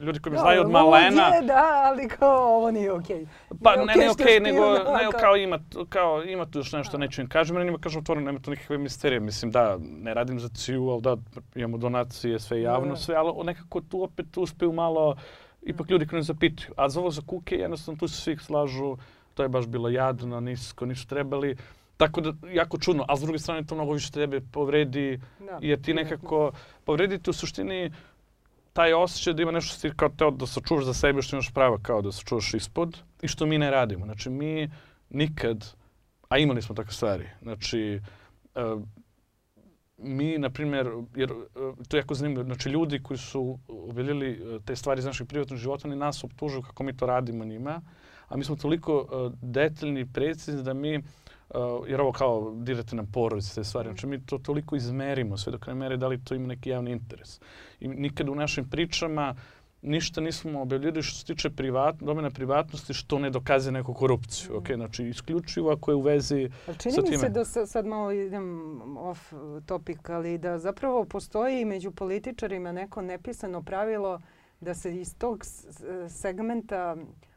ljudi koji me znaju od malena... Je, da, ali kao ovo nije. Okay. Pa ne, ne okej, okay, nego, ne, kao, ima, kao ima tu još nešto, neću im kažem, jer njima kažem otvoreno, nema tu nikakve misterije. Mislim, da, ne radim za ciju, ali da, imamo donacije, sve javno, sve, ali nekako tu opet uspeju malo, ipak ljudi koji ne zapituju. A za ovo za kuke, jednostavno tu se svi slažu, to je baš bilo jadno, nisko, nisu trebali. Tako da, jako čudno. A s druge strane, to mnogo više tebe povredi, da, jer ti nekako povredi ti u suštini taj osjećaj da ima nešto što ti kao teo da sačuvaš za sebe, što imaš prava kao da sačuvaš ispod i što mi ne radimo. Znači, mi nikad, a imali smo takve stvari, znači, uh, mi, na primjer, jer e, to je jako zanimljivo, znači ljudi koji su objeljili e, te stvari iz našeg privatnog života, oni nas optužuju kako mi to radimo njima, a mi smo toliko uh, detaljni i precizni da mi, uh, jer ovo kao dirate nam porodice, te stvari, znači mi to toliko izmerimo sve dok ne mere da li to ima neki javni interes. I nikada u našim pričama ništa nismo objavljivali što se tiče privat, domena privatnosti što ne dokaze neku korupciju. Mm. Okay, znači, isključivo ako je u vezi ali čini sa time. mi se da sad malo idem off topic, ali da zapravo postoji među političarima neko nepisano pravilo da se iz tog segmenta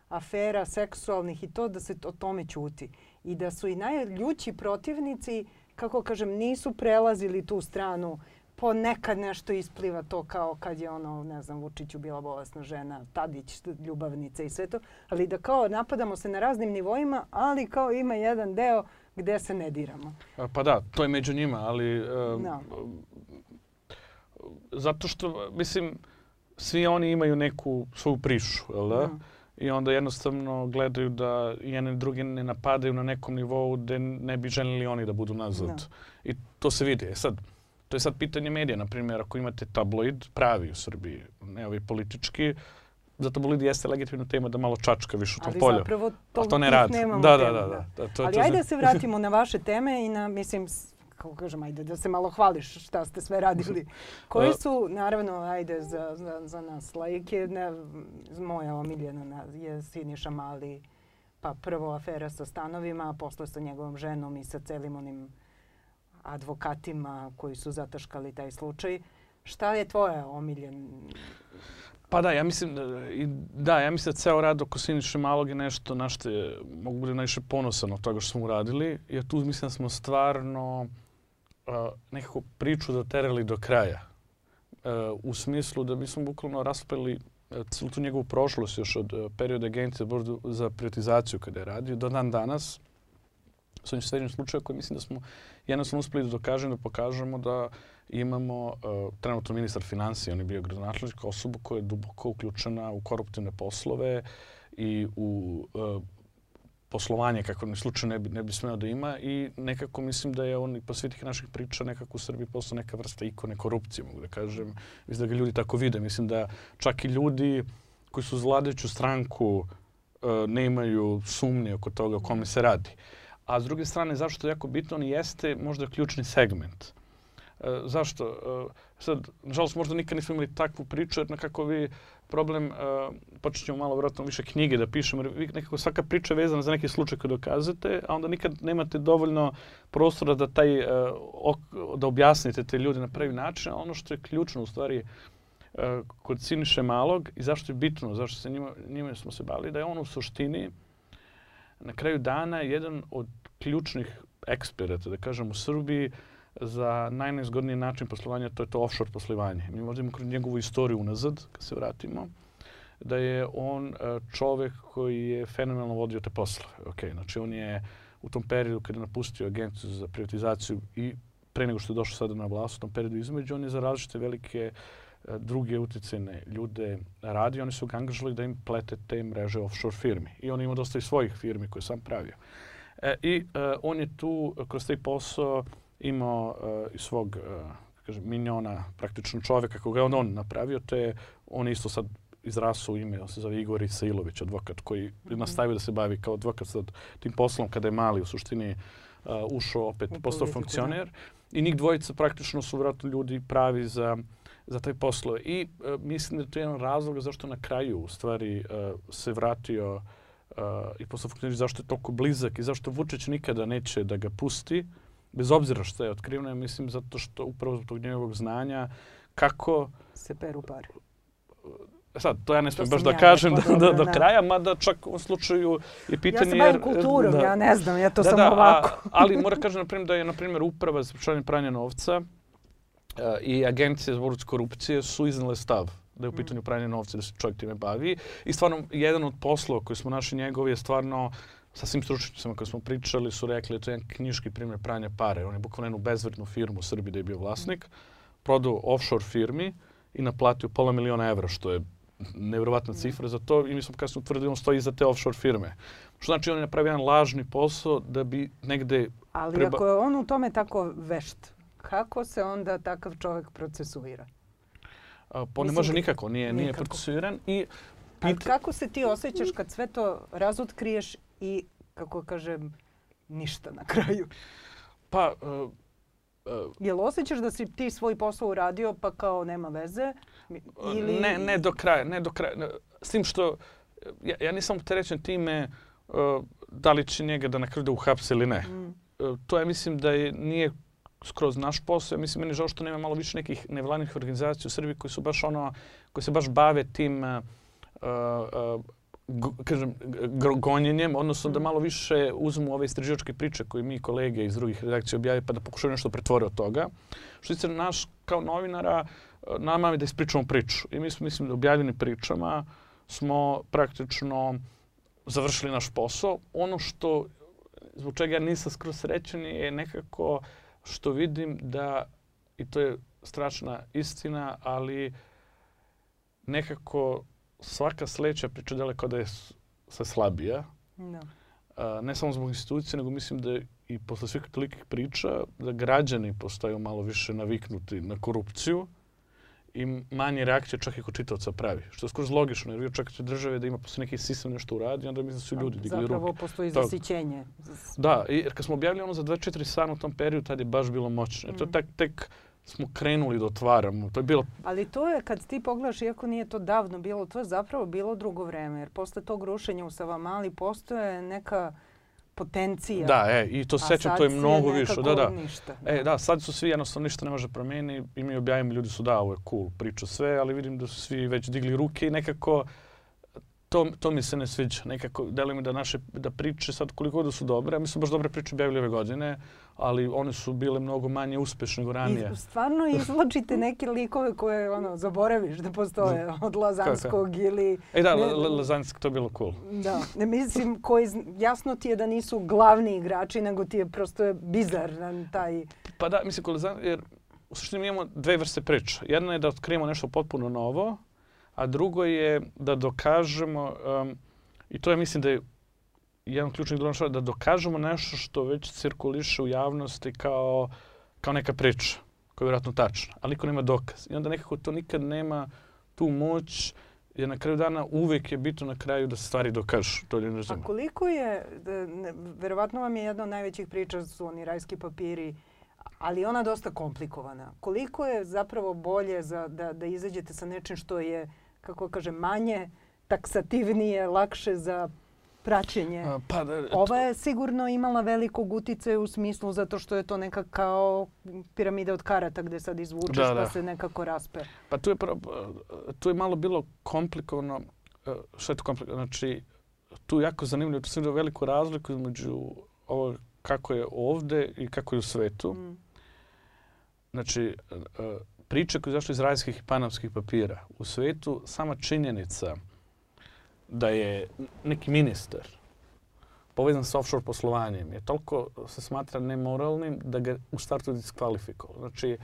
afera seksualnih i to da se o tome ćuti. I da su i najljući protivnici, kako kažem, nisu prelazili tu stranu ponekad nešto ispliva to kao kad je ono, ne znam, Vučiću bila bolesna žena, Tadić, ljubavnica i sve to. Ali da kao napadamo se na raznim nivoima, ali kao ima jedan deo gde se ne diramo. Pa da, to je među njima, ali... Uh, no. Zato što, mislim, svi oni imaju neku svoju prišu, jel da? No. I onda jednostavno gledaju da jedne i drugi ne napadaju na nekom nivou gde ne bi želili oni da budu nazad. No. I to se vidi. E sad, To je sad pitanje medija, na primjer, ako imate tabloid pravi u Srbiji, ne ovi politički, za tabloid jeste legitimna tema da malo čačka više u tom polju. Ali zapravo to, to ne radi. da, da, da, da, da. to, ali to, ajde da se vratimo na vaše teme i na, mislim, kako kažem, ajde da se malo hvališ šta ste sve radili. <laughs> Koji su, naravno, ajde za, za, za nas lajke, ne, moja omiljena je Siniša Mali, pa prvo afera sa stanovima, a posle sa njegovom ženom i sa celim onim advokatima koji su zataškali taj slučaj. Šta je tvoja omiljen? Pa da, ja mislim da, da, ja mislim da ceo rad oko Siniše Malog je nešto na što je, mogu biti najviše ponosan od toga što smo uradili. Jer tu mislim da smo stvarno uh, nekako priču doterali do kraja. Uh, u smislu da mi smo bukvalno raspeli celu tu njegovu prošlost još od uh, perioda agencije za privatizaciju kada je radio do dan danas sa ovim srednjim slučajem koji mislim da smo jednostavno uspeli da dokažemo, da pokažemo da imamo uh, trenutno ministar financija, on je bio gradonačelnik, osobu koja je duboko uključena u koruptivne poslove i u uh, poslovanje kako ni slučaj ne bi, ne bi smeo da ima i nekako mislim da je on i po svih tih naših priča nekako u Srbiji postao neka vrsta ikone korupcije, mogu da kažem. Mislim da ga ljudi tako vide. Mislim da čak i ljudi koji su uz vladajuću stranku uh, ne imaju sumnje oko toga o kome se radi. A s druge strane, zašto je jako bitno, on jeste možda ključni segment. E, zašto? E, sad, nažalost, možda nikad nismo imali takvu priču, jer nekako vi problem, e, počet ćemo malo vjerojatno više knjige da pišemo, jer vi nekako svaka priča je vezana za neki slučaj koji dokazate, a onda nikad nemate dovoljno prostora da taj, e, ok, da objasnite te ljude na pravi način, a ono što je ključno u stvari e, kod Siniše Malog i zašto je bitno, zašto se njima, njima smo se bavili, da je on u suštini na kraju dana jedan od ključnih eksperata, da kažem, u Srbiji za najnezgodniji način poslovanja, to je to offshore poslovanje. Mi možemo kroz njegovu istoriju unazad, kad se vratimo, da je on e, čovek koji je fenomenalno vodio te poslove. Okay, znači, on je u tom periodu kada je napustio agenciju za privatizaciju i pre nego što je došao sada na vlast u tom periodu između, on je za različite velike uh, druge uticene ljude radi, oni su ga angažali da im plete te mreže offshore firmi. I on ima dosta i svojih firmi koje sam pravio. E, I e, on je tu kroz taj posao imao i svog e, kažem, minjona, praktično čovjeka koga je on, on napravio, te on isto sad izrasao ime, on se zove Igor Isailović, advokat koji mm nastavio da se bavi kao advokat sad tim poslom kada je mali u suštini uh, ušao opet, postao funkcioner. I njih dvojica praktično su vratno ljudi pravi za za taj poslo. I e, mislim da je to jedan razlog zašto na kraju u stvari e, se vratio e, i posle funkcionira zašto je toliko blizak i zašto Vučić nikada neće da ga pusti, bez obzira što je otkriveno, ja mislim zato što upravo zbog njegovog znanja kako... Se peru pare. E sad, to ja ne smijem baš da ja kažem do, do, do kraja, mada čak u slučaju je pitanje... Ja se bavim kulturom, da, ja ne znam, ja to da, sam da, ovako. A, ali <laughs> mora kažem, na primjer, da je, na primjer, uprava za sprečavanje pranja novca i agencije za borbu korupcije su iznale stav da je u mm. pitanju pranje novca, da se čovjek time bavi. I stvarno, jedan od poslova koji smo našli njegovi je stvarno sa svim stručnicama koji smo pričali su rekli da to je jedan knjiški primjer pranja pare. On je bukvalno jednu bezvrednu firmu u Srbiji da je bio vlasnik, prodao offshore firmi i naplatio pola miliona evra, što je nevjerovatna mm. cifra za to i mi smo kasnije utvrdili da on stoji iza te offshore firme. Što znači on je napravio jedan lažni posao da bi negde... Ali preba... ako je on u tome tako vešt, kako se onda takav čovjek procesuira? A, pa ne može nikako, nije, nije nikako. procesuiran i Ali pit, kako se ti osjećaš kad sve to razotkriješ i, kako kažem, ništa na kraju? pa uh, uh, Jel osjećaš da si ti svoj posao uradio pa kao nema veze? Ili... Ne, ne do kraja, ne do kraja. S tim što ja, ja nisam opterećen time uh, da li će njega da na kraju da uhapse ili ne. Mm. Uh, to je mislim da je, nije skroz naš posao. Ja mislim meni žao što nema malo više nekih nevladnih organizacija u Srbiji koji su baš ono, koji se baš bave tim uh, uh, go- kažem, gonjenjem, odnosno da Mm. malo više uzmu ove istraživačke priče koje mi kolege iz drugih redakcija objave pa da pokušaju nešto pretvore od toga. Što se naš kao novinara, nama je da ispričamo priču. I mi smo, mislim, da objavljenim pričama smo praktično završili naš posao. Ono što, zbog čega ja nisam skroz srećan je nekako što vidim da, i to je strašna istina, ali nekako svaka sledeća priča daleko da je sve slabija. Da. A, ne samo zbog institucije, nego mislim da i posle svih tolikih priča da građani postaju malo više naviknuti na korupciju i manje reakcije čak i kod čitavca pravi. Što je skroz logično, jer vi očekate države da ima posle neki sistem nešto uradi, onda mislim da su ljudi digli Zapravo ruke. postoji Tog. zasićenje. Da, i- jer kad smo objavili ono za 24 sata u tom periodu, tad je baš bilo moćno. Mm. To Mm. tek, tek smo krenuli da otvaramo. To je bilo Ali to je, kad ti pogledaš, iako nije to davno bilo, to je zapravo bilo drugo vreme. Jer posle tog rušenja u Savamali postoje neka potencija. Da, e, i to sećam, to je mnogo više. Da, da. Ništa, E, da, sad su svi jednostavno ništa ne može promeni i mi objavimo, ljudi su da, ovo je cool, priča sve, ali vidim da su svi već digli ruke i nekako to, to mi se ne sviđa. Nekako deluje mi da naše da priče sad koliko da su dobre, mi smo baš dobre priče objavili ove godine, ali one su bile mnogo manje uspešne nego ranije. I stvarno <laughs> izvlačite neke likove koje ono, zaboraviš da postoje od Lazanskog ili... E da, ne- Lazanski, to bilo cool. Da, ne mislim koji, jasno ti je da nisu glavni igrači, nego ti je prosto bizaran taj... Pa da, mislim, Lazan- jer u suštini mi imamo dve vrste priča. Jedna je da otkrijemo nešto potpuno novo, a drugo je da dokažemo, um, i to je mislim da je jedan od ključnih donošava, da dokažemo nešto što već cirkuliše u javnosti kao, kao neka priča, koja je vjerojatno tačna, ali niko nema dokaz. I onda nekako to nikad nema tu moć, jer na kraju dana uvek je bitno na kraju da se stvari dokažu. To ne A razume. koliko je, ne, verovatno vam je jedna od najvećih priča su oni rajski papiri, ali ona dosta komplikovana. Koliko je zapravo bolje za, da, da izađete sa nečim što je, kako kažem, manje taksativnije, lakše za praćenje? A, Pa, da, Ova je sigurno imala velikog uticaja u smislu zato što je to neka kao piramida od karata gde sad izvučeš Da, pa da. se nekako raspe. Pa tu je, tu je malo bilo komplikovano. e, Šta je to komplikovano? Znači, tu je jako zanimljivo. Tu sam vidio veliku razliku između ovo kako je ovde i kako je u svetu. Mm. Znači, e, e, priče koje izašle iz rajskih i panamskih papira. U svetu sama činjenica da je neki ministar povezan sa offshore poslovanjem je toliko se smatra nemoralnim da ga u startu diskvalifikovalo. Znači,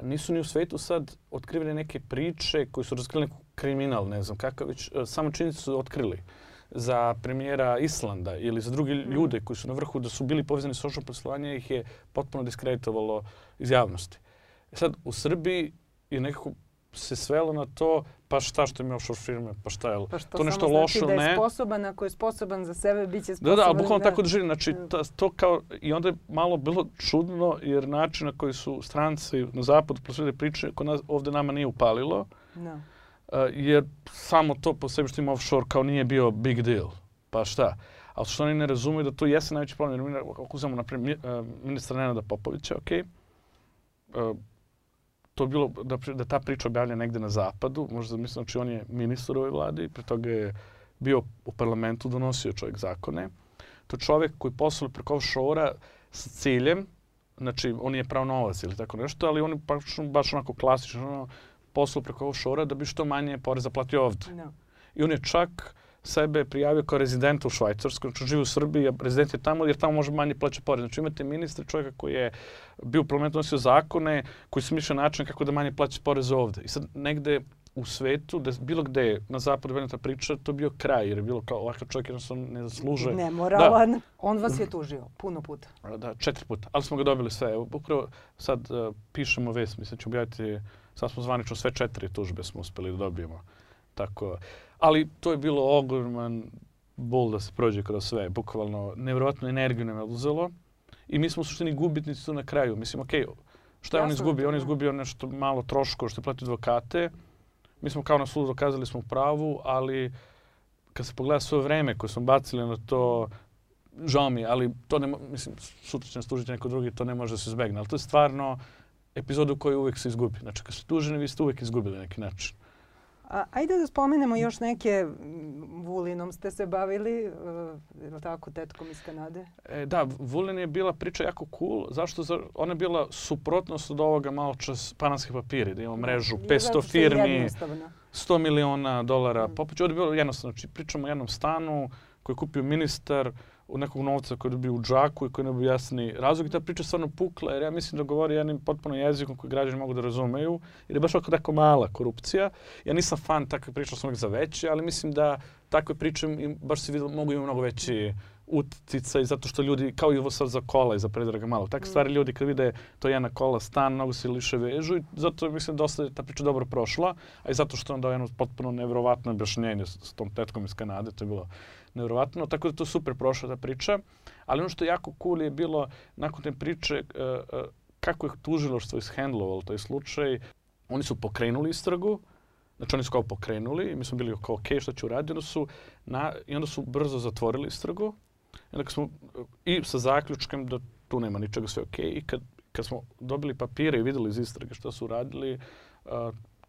nisu ni u svetu sad otkrivene neke priče koje su razkrili neku kriminal, ne znam kakav, već e, samo činjenicu su otkrili za premijera Islanda ili za druge ljude koji su na vrhu da su bili povezani sa offshore poslovanjem ih je potpuno diskreditovalo iz javnosti. E sad, u Srbiji je nekako se svelo na to, pa šta što ima offshore firme, pa šta je, Pa što to nešto samo znači loše, da je ne? sposoban, ako je sposoban za sebe, bit će Da, sposoban. da, ali bukvalno za- tako da živi. Znači, Mm. ta, to kao, i onda je malo bilo čudno, jer način na koji su stranci na zapadu prosvede priče, kod nas, ovde nama nije upalilo, Da. uh, jer samo to po sebi što ima offshore kao nije bio big deal. Pa šta? Ali što oni ne razumeju da to jeste najveći problem. Jer mi, ako uzmemo, na primjer, mi- uh, ministra Nenada Popovića, ok, uh, to bilo da, da ta priča objavlja negde na zapadu, možda mislim, znači on je ministar u ovoj vladi, pre toga je bio u parlamentu, donosio čovjek zakone. To je čovjek koji posluje preko offshore-a sa ciljem, znači on je pravo novac ili tako nešto, ali on je baš, baš onako klasično ono, posluje preko offshore-a da bi što manje poreza platio ovde. Da. I on je čak sebe prijavio kao rezidenta u Švajcarskoj, znači živi u Srbiji, a rezident je tamo jer tamo može manje plaća porez. Znači imate ministra čovjeka koji je bio u parlamentu nosio zakone koji su mišljaju način kako da manje plaća porez ovde. I sad negde u svetu, da bilo gde na zapadu bila ta priča, to bio kraj, jer je bilo kao ovakav čovjek jednostavno ne zasluže. Nemoralan. Da. On vas je tužio puno puta. Da, četiri puta. Ali smo ga dobili sve. Upravo sad uh, pišemo vest, mislim ću objaviti, sad smo zvanično sve četiri tužbe smo uspeli da dobijemo. Tako, ali to je bilo ogroman bol da se prođe kroz sve. Bukvalno, nevjerojatnu energiju nam je uzelo. I mi smo u suštini gubitnici tu na kraju. Mislim, okej, okay, šta je on izgubio? On je izgubio nešto malo troško što je platio advokate. Mi smo kao na sudu dokazali smo pravu, ali kad se pogleda sve vreme koje smo bacili na to, žao mi ali to ne, mislim, sutra će nas tužiti neko drugi, to ne može da se izbegne. Ali to je stvarno epizoda u kojoj uvek se izgubi. Znači, kad ste tuženi, vi ste uvek izgubili na neki način. A, ajde da spomenemo još neke, Vulinom ste se bavili, uh, je li tako, tetkom iz Kanade? E, da, Vulin je bila priča jako cool. Zašto? Ona je bila suprotnost od ovoga malo čas pananskih papiri, da imamo mrežu, 500 firmi, 100 miliona dolara. Mm. Popuć, ovdje je bilo jednostavno, znači pričamo o jednom stanu koji je kupio ministar, u nekog novca koji je dobio u džaku i koji ne bi jasni razlog. I ta priča stvarno pukla jer ja mislim da govori jednim potpuno jezikom koji građani mogu da razumeju. Jer je baš ovako tako mala korupcija. Ja nisam fan takve priče, sam uvijek za veće, ali mislim da takve priče baš se vidio, mogu imati mnogo veći utica i zato što ljudi, kao i ovo sad za kola i za predraga malo, takve mm. stvari ljudi kad vide to jedna kola stan, mnogo se liše vežu i zato mislim dosta je ta priča dobro prošla, a i zato što on dao jedno potpuno nevjerovatno objašnjenje s, s tom tetkom iz Kanade, to je bilo nevjerovatno, tako da to super prošla ta priča. Ali ono što je jako cool je bilo nakon te priče uh, uh, kako je tužiloštvo ishendlovalo taj slučaj. Oni su pokrenuli istragu, znači oni su kao pokrenuli i mi smo bili kao ok, šta ću raditi, onda su, na, i onda su brzo zatvorili istragu. I onda smo, i sa zaključkem da tu nema ničega, sve ok. I kad, kad smo dobili papire i videli iz istrage šta su radili,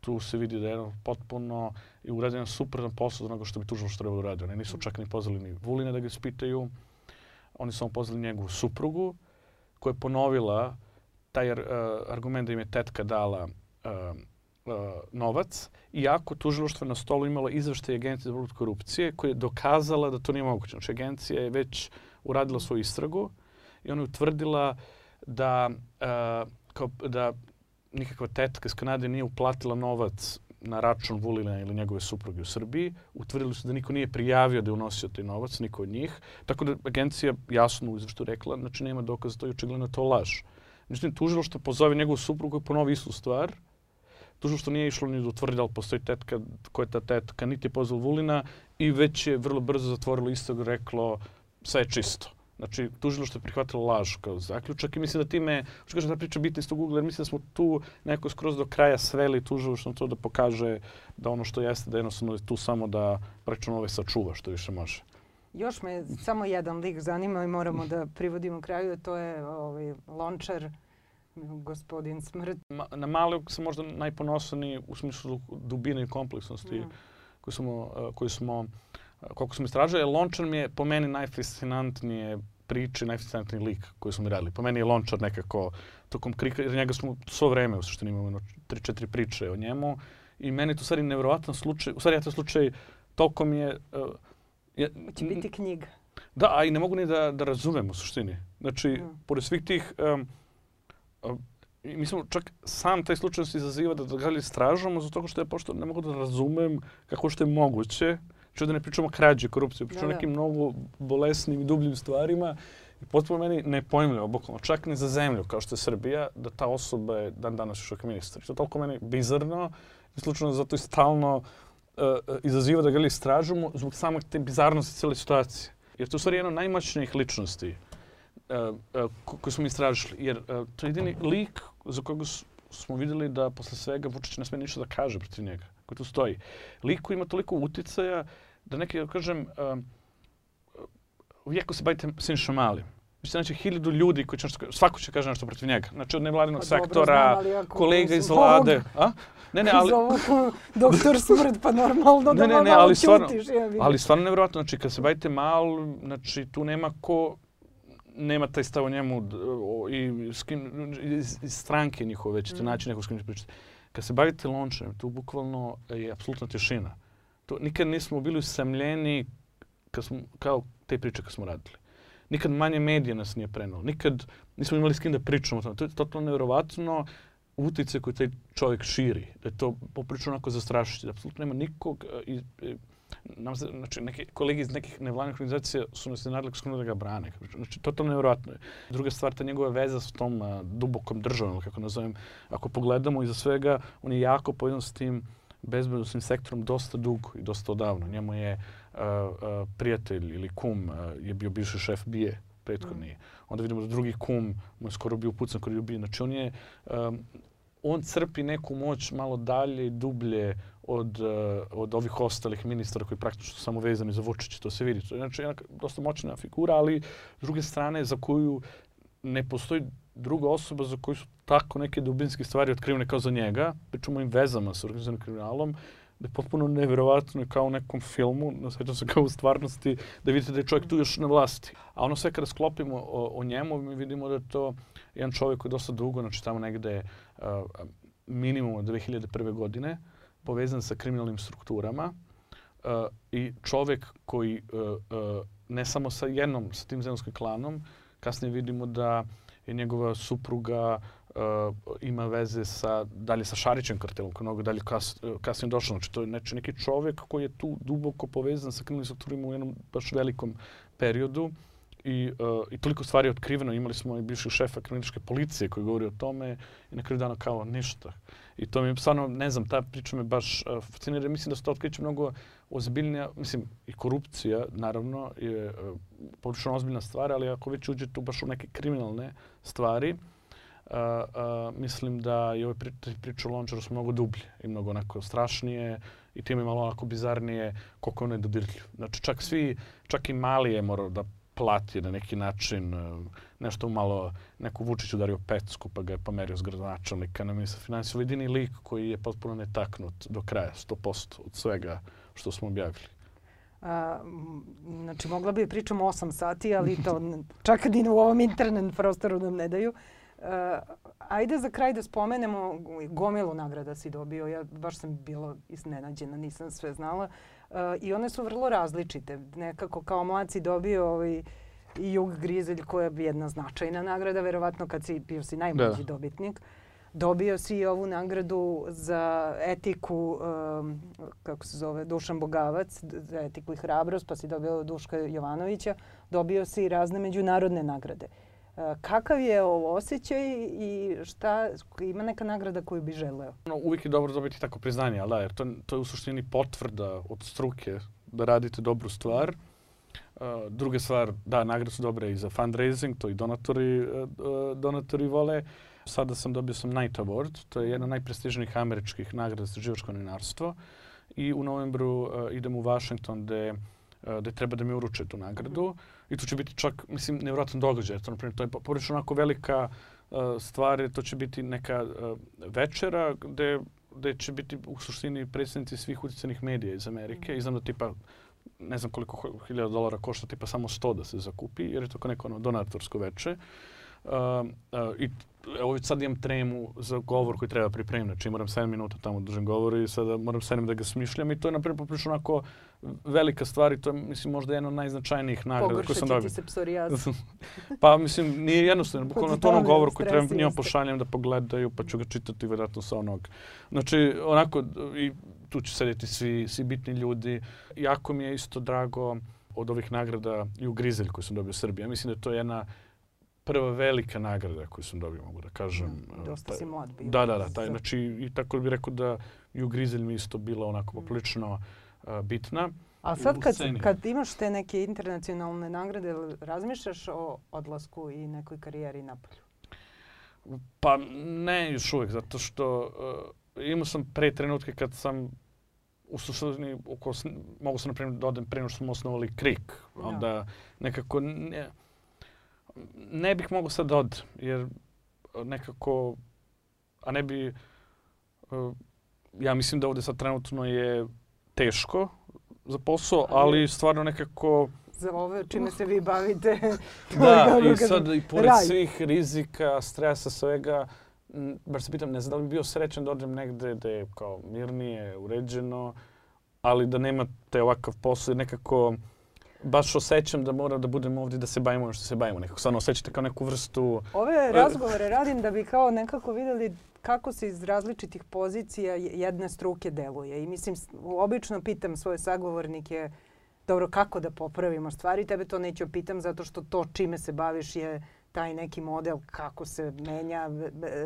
tu se vidi da je jedan potpuno i urađen suprotan posao od onoga što bi tužilo što trebalo da radi. Oni nisu čak ni pozvali ni Vulina da ga ispitaju. Oni su samo pozvali njegovu suprugu koja je ponovila taj uh, argument da im je tetka dala uh, uh, novac, iako tužiloštvo na stolu imalo izveštaj agencije za borbu korupcije koja je dokazala da to nije moguće. Znači, agencija je već uradila svoju istragu i ona je utvrdila da, uh, kao, da nikakva tetka iz Kanade nije uplatila novac na račun Vulina ili njegove supruge u Srbiji. Utvrdili su da niko nije prijavio da je unosio taj novac, niko od njih. Tako da agencija jasno u izveštaju rekla, znači nema dokaza, to je očigledno to laž. Međutim, tužilo što pozove njegovu suprugu i ponovi istu stvar. Tužilo što nije išlo ni da utvrdi da li postoji tetka, ko je ta tetka, niti je pozvao Vulina i već je vrlo brzo zatvorilo istog reklo sve je čisto. Znači, tužiloštvo je prihvatilo laž kao zaključak i mislim da time, što kažem, ta priča bitna iz tog ugla, jer mislim da smo tu neko skroz do kraja sveli tužiloštvo to da pokaže da ono što jeste, da jednostavno je tu samo da praktično ove sačuva što više može. Još me samo jedan lik zanima i moramo da privodimo kraju, to je ovaj, Lončar, gospodin Smrt. Ma, na Malog sam možda najponosniji u smislu dubine i kompleksnosti mm. koju smo, koju smo koliko sam istražio, Lončar mi je po meni najfascinantnije priče, najfascinantniji lik koji smo mi radili. Po meni je Lončar nekako tokom krika, jer njega smo svo vreme u suštini imamo tri, četiri priče o njemu. I meni to stvari nevjerovatan slučaj, u stvari ja to slučaj toliko mi je... Uh, je Će biti knjiga. Da, a i ne mogu ni da, da razumem u suštini. Znači, mm. pored svih tih... Um, um, mi smo čak sam taj slučaj se izaziva da ga istražujemo zato što ja pošto ne mogu da razumem kako što je moguće Što da ne pričamo o krađi, korupciji, pričamo o da, da. nekim mnogo bolesnim i dubljim stvarima. I potpuno meni nepojmljivo, bukvalno, čak ni za zemlju kao što je Srbija, da ta osoba je dan danas još ministar. To je toliko meni bizarno i slučajno zato i stalno uh, izaziva da ga li istražujemo zbog samog te bizarnosti cijele situacije. Jer to je u stvari jedna od najmoćnijih ličnosti uh, uh, koju smo istražili. Jer uh, to je jedini lik za koga smo videli da posle svega Vučić ne sme ništa da kaže protiv njega, koji tu stoji. Lik koji ima toliko uticaja da neki, da kažem, um, vi ako se bavite Siniša Malim, vi ćete naći hiljadu ljudi koji će nešto, svako će kaže nešto protiv njega. Znači od nevladinog pa, sektora, znam, kolega iz vlade. A? Ne, ne, ali... <laughs> doktor smrt, pa normalno ne, da ne, ne, ali stvarno, ćutiš, ja Ali stvarno nevjerojatno, znači kad se bavite mal, znači tu nema ko nema taj stav o njemu i s kim, iz, iz stranke njihove ćete mm. naći nekog s kim ćete pričati. Kad se bavite lončem, tu bukvalno je apsolutna tišina to, nikad nismo bili usamljeni kad smo, kao te priče kad smo radili. Nikad manje medija nas nije prenalo. Nikad nismo imali s kim da pričamo o tome. To je totalno nevjerovatno utice koji taj čovjek širi, da je to poprično onako zastrašujuće, da apsolutno nema nikog uh, iz, nam se, znači, neke kolege iz nekih nevladnih organizacija su nas nadali skoro da ga brane. Znači, totalno nevjerojatno je. Druga stvar, ta njegova veza s tom a, dubokom državom, kako nazovem, ako pogledamo iza svega, on je jako povezan s tim bezbednostnim sektorom dosta dugo i dosta odavno. Njemu je a, a, prijatelj ili kum a, je bio bivši šef bije prethodni. Mm. Onda vidimo da drugi kum mu je skoro bio pucan koji je bio. Znači, on je, um, on crpi neku moć malo dalje i dublje od, uh, od ovih ostalih ministara koji praktično su samo vezani za Vučića, to se vidi. To je znači jedna dosta moćna figura, ali s druge strane za koju ne postoji druga osoba za koju su tako neke dubinske stvari otkrivene kao za njega, pričamo im vezama sa organizovanim kriminalom, da je potpuno neverovatno kao u nekom filmu, nasvećam se kao u stvarnosti, da vidite da je čovjek tu još na vlasti. A ono sve kada sklopimo o, o njemu, mi vidimo da je to jedan čovjek koji je dosta dugo, znači tamo negde uh, minimum od 2001. godine, povezan sa kriminalnim strukturama uh, i čovjek koji uh, ne samo sa jednom, sa tim zemljskim klanom, kasnije vidimo da je njegova supruga ima veze sa, dalje sa Šarićem kartelom, koji mnogo dalje kas, kasnije došao. Znači, to je znači, neki čovjek koji je tu duboko povezan sa kriminalnim strukturima u jednom baš velikom periodu i, uh, i toliko stvari je otkriveno. Imali smo i bivšeg šefa kriminalističke policije koji govori o tome i na kraju dana kao ništa. I to mi je stvarno, ne znam, ta priča me baš uh, fascinira. Mislim da se to otkriće mnogo ozbiljnija, mislim, i korupcija, naravno, je uh, poprilično ozbiljna stvar, ali ako već uđe tu baš u neke kriminalne stvari, uh, uh, mislim da je ove pri, priče o Lončaru su mnogo dublje i mnogo onako strašnije i time malo onako bizarnije koliko ono je dodirljiv. Znači čak svi, čak i mali je morao da plati na neki način uh, nešto malo, neku Vučić udario pecku pa ga je pomerio s gradonačelnika na ministra financija. Jedini lik koji je potpuno netaknut do kraja, 100% od svega što smo objavili. A, znači, mogla bi pričamo 8 sati, ali to čak ni u ovom internet prostoru nam ne daju. Ajde za kraj da spomenemo gomilu nagrada si dobio. Ja baš sam bila iznenađena, nisam sve znala. Uh, I one su vrlo različite. Nekako kao mlad si dobio ovaj, Jug Grizelj koja je jedna značajna nagrada, verovatno kad si bio si najmlađi da. dobitnik. Dobio si i ovu nagradu za etiku, um, kako se zove, Dušan Bogavac, za etiku i hrabrost, pa si dobio Duška Jovanovića. Dobio si i razne međunarodne nagrade. Uh, Kakav je ovo osjećaj i šta, ima neka nagrada koju bi želeo? No, uvijek je dobro dobiti tako priznanje, ali da, jer to, to je u suštini potvrda od struke da radite dobru stvar. Uh, druga stvar, da, nagrade su dobre i za fundraising, to i donatori, uh, donatori vole. Sada sam dobio sam Night Award, to je jedna od najprestižnijih američkih nagrada za živačko novinarstvo. I u novembru uh, idem u Washington gde gde treba da mi uruče tu nagradu. Mm -hmm. I to će biti čak, mislim, nevjerojatan događaj. To, naprimjer, to je poprilično onako velika uh, stvar. To će biti neka uh, večera gde, gde će biti u suštini predstavnici svih utjecanih medija iz Amerike. Mm. I znam da tipa ne znam koliko hiljada dolara košta, tipa samo 100 da se zakupi, jer je to kao neko ono donatorsko veče. Uh, uh, I evo već sad imam tremu za govor koji treba pripremiti. Znači moram 7 minuta tamo da držim govor i sada moram 7 da ga smišljam i to je na primjer poprilično onako velika stvar i to je mislim možda jedna od najznačajnijih nagrada koje sam dobio. Pogoršat će ti se <laughs> pa mislim nije jednostavno, bukvalno to ono govor koji treba njima pošaljem da pogledaju pa ću ga čitati vjerojatno sa onog. Znači onako i tu će sedeti svi, svi bitni ljudi. Jako mi je isto drago od ovih nagrada i u Grizelj koji sam dobio u Srbiji. Ja mislim da je to jedna prva velika nagrada koju sam dobio, mogu da kažem. Mm, dosta si mlad bio. Da, da, da. Taj, znači, I tako bih rekao da i u Grizelj mi isto bila onako mm. poprilično uh, bitna. A sad kad, kad imaš te neke internacionalne nagrade, razmišljaš o odlasku i nekoj karijeri napolju? Pa ne još uvijek, zato što uh, imao sam pre trenutke kad sam u suštini, mogu sam na primjer da odem pre nego što smo osnovali KRIK. Onda ja. nekako ne, ne bih mogao sad da od, jer nekako, a ne bi, uh, ja mislim da ovde sad trenutno je teško za posao, ali stvarno nekako... Za ove čime se vi bavite. <laughs> da, i sad i pored raj. svih rizika, stresa, svega, baš se pitam, ne znam da li bi bio srećan da odem negde da je kao mirnije, uređeno, ali da nemate ovakav posao nekako baš osjećam da mora da budemo ovdje da se bavimo ono što se bavimo. Nekako stvarno osjećate kao neku vrstu... Ove razgovore radim da bi kao nekako vidjeli kako se iz različitih pozicija jedne struke deluje. I mislim, obično pitam svoje sagovornike dobro, kako da popravimo stvari. Tebe to neću pitam zato što to čime se baviš je taj neki model kako se menja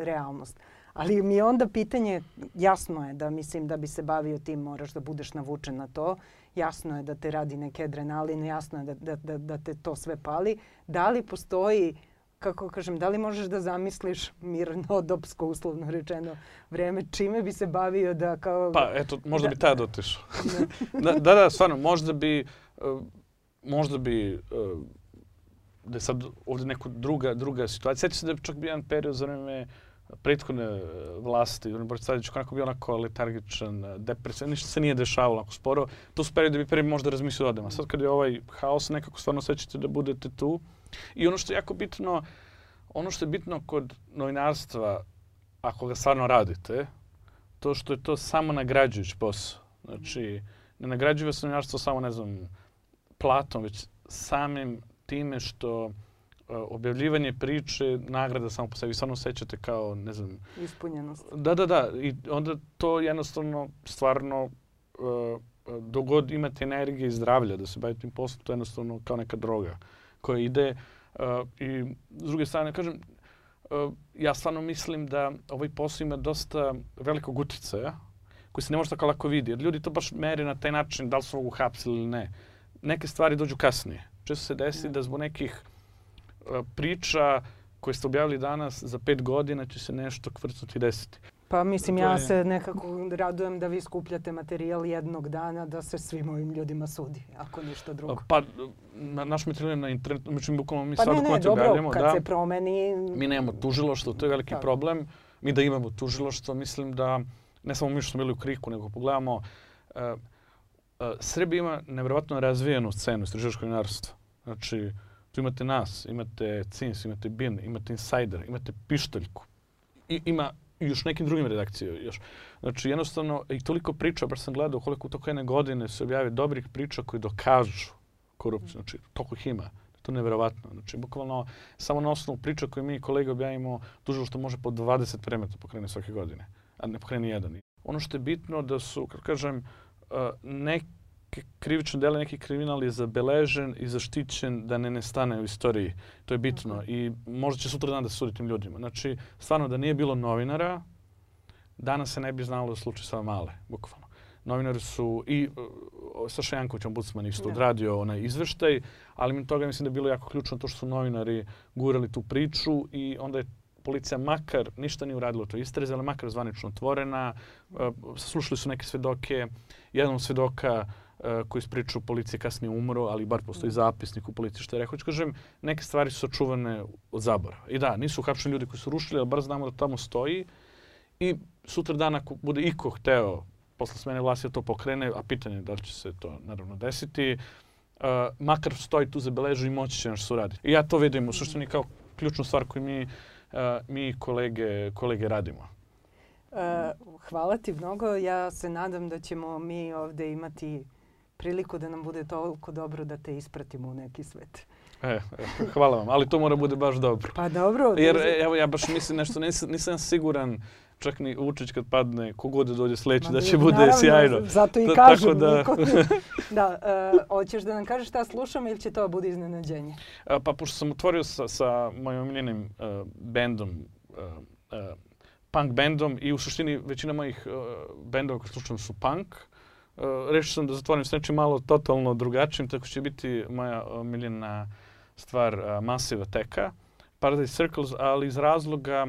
realnost. Ali mi je onda pitanje, jasno je da mislim da bi se bavio tim moraš da budeš navučen na to. Jasno je da te radi neki adrenalin, jasno je da, da, da, da te to sve pali. Da li postoji kako kažem, da li možeš da zamisliš mirnodopsko, <laughs> uslovno rečeno, vreme, čime bi se bavio da kao... Pa eto, možda da, bi tad otišao. <laughs> da, da, da, stvarno, možda bi, uh, možda bi, uh, da je sad ovdje neka druga, druga situacija. Sjeća se da je čak bio jedan period za vreme prethodne e, vlasti, Boris Tadić kako bio onako letargičan, depresivan, ništa se nije dešavalo onako sporo. To su periode da bi prvi možda razmislio da odem. Sad kad je ovaj haos, nekako stvarno sećate da budete tu. I ono što je jako bitno, ono što je bitno kod novinarstva, ako ga stvarno radite, to što je to samo nagrađujući posao. Znači, ne nagrađuje se novinarstvo samo, ne znam, platom, već samim time što objavljivanje priče, nagrada samo po sebi, stvarno sećate kao, ne znam... Ispunjenost. Da, da, da. I onda to jednostavno, stvarno, uh, dogod imate energije i zdravlja da se bavite tim poslom, to je jednostavno kao neka droga koja ide. Uh, I s druge strane, kažem, uh, ja stvarno mislim da ovaj posao ima dosta velikog uticaja koji se ne može tako lako vidi. Jer ljudi to baš mere na taj način da li su mogu hapsili ili ne. Neke stvari dođu kasnije. Često se desi da zbog nekih priča koje ste objavili danas za pet godina će se nešto kvrcuti desiti. Pa mislim, ja je... se nekako radujem da vi skupljate materijal jednog dana da se svim ovim ljudima sudi, ako ništa drugo. Pa, na, naš materijal na internetu, znači bukvalno mi pa sad ne, ne, dobro, kad da, se promeni... Mi nemamo tužiloštvo, to je veliki tako. problem. Mi da imamo tužiloštvo, mislim da, ne samo mi što smo bili u kriku, nego pogledamo, uh, uh, Srbija ima nevjerovatno razvijenu scenu istraživačkog novinarstva. Znači, tu imate nas, imate CINS, imate BIN, imate Insider, imate Pištoljku. I, ima još nekim drugim redakcijama još. Znači, jednostavno, i toliko priča, baš sam gledao koliko u toko jedne godine se objavi dobrih priča koji dokažu korupciju. Znači, toliko ih ima. To je nevjerovatno. Znači, bukvalno, samo na osnovu priča koje mi kolege objavimo, tužilo što može po 20 predmeta pokrene svake godine, a ne pokrene jedan. Ono što je bitno da su, kako kažem, neki krivično delo, neki kriminal je zabeležen i zaštićen da ne nestane u istoriji. To je bitno i možda će sutra dan da se sudi tim ljudima. Znači, stvarno da nije bilo novinara, danas se ne bi znalo slučaj sa male, bukvalno. Novinari su i uh, Saša Janković, ombudsman, isto yeah. odradio onaj izveštaj, ali mi toga mislim da je bilo jako ključno to što su novinari gurali tu priču i onda je policija makar ništa nije uradila to istreze, ali makar zvanično otvorena. Uh, slušali su neke svedoke. Jedan od svedoka uh, koji ispričao policije kasnije umro, ali bar postoji mm. zapisnik u policiji što je rekao. Kažem, neke stvari su sačuvane od zabora. I da, nisu uhapšeni ljudi koji su rušili, ali bar znamo da tamo stoji. I sutra dana ako bude iko hteo posle smene vlasti da to pokrene, a pitanje je da li će se to naravno desiti, uh, makar stoji tu zabeležu i moći će nešto uradi. I ja to vidim u suštini kao ključnu stvar koju mi, uh, mi kolege, kolege radimo. Uh, hvala ti mnogo. Ja se nadam da ćemo mi ovde imati priliku da nam bude toliko dobro da te ispratimo u neki svet. E, e, hvala vam, ali to mora bude baš dobro. Pa dobro. Jer evo ja baš mislim nešto, nisam, nisam siguran čak ni Vučić kad padne, kogod da dođe sledeći, da će bude naravno, sjajno. Zato i kažem. Tako da, niko... <laughs> da uh, hoćeš da nam kažeš šta slušamo ili će to bude iznenađenje? Uh, pa pošto sam otvorio sa, sa mojim omiljenim uh, bendom, uh, uh, punk bendom i u suštini većina mojih uh, bendova koje slušam su punk, uh, rešio sam da zatvorim s nečim malo totalno drugačijim, tako će biti moja omiljena stvar uh, Massive Attacka, Paradise Circles, ali iz razloga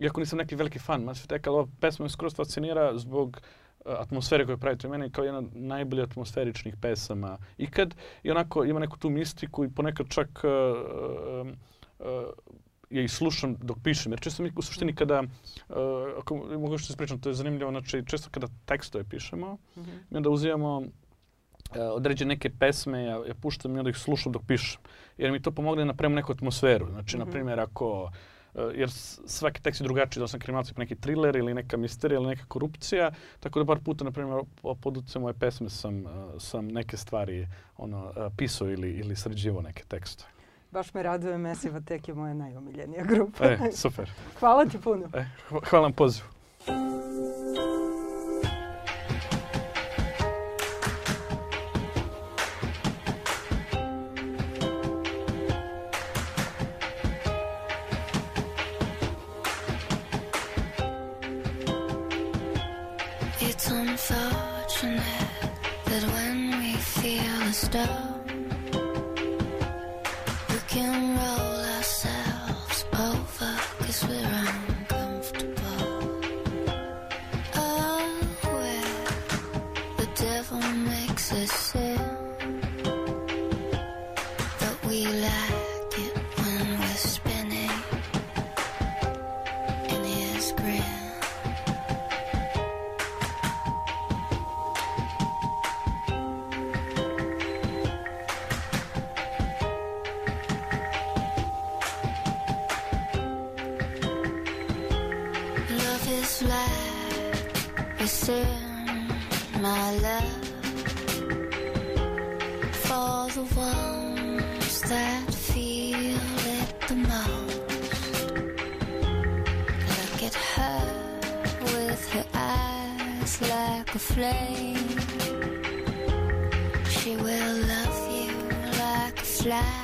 iako nisam neki veliki fan Massive Attack, ali ova pesma me skroz fascinira zbog uh, atmosfere koju pravite. Meni kao jedna od najboljih atmosferičnih pesama ikad. I onako ima neku tu mistiku i ponekad čak uh, uh, uh, je i slušam dok pišem. Jer često mi u suštini mm. kada, uh, ako mogu što se pričam, to je zanimljivo, znači često kada tekstove pišemo, mm -hmm. mi onda uzimamo uh, određene neke pesme, ja, ja puštam i onda ih slušam dok pišem. Jer mi to pomogne da napravimo neku atmosferu. Znači, mm -hmm. na primjer, ako jer svaki tekst je drugačiji, da sam kriminalac neki thriller ili neka misterija ili neka korupcija, tako da par puta, na primjer, pod utjecajem moje pesme sam, sam neke stvari ono, pisao ili, ili sređivo neke tekste. Baš me raduje, Mesiva Tek je moja najomiljenija grupa. E, super. hvala ti puno. E, hvala at her with her eyes like a flame. She will love you like a flame.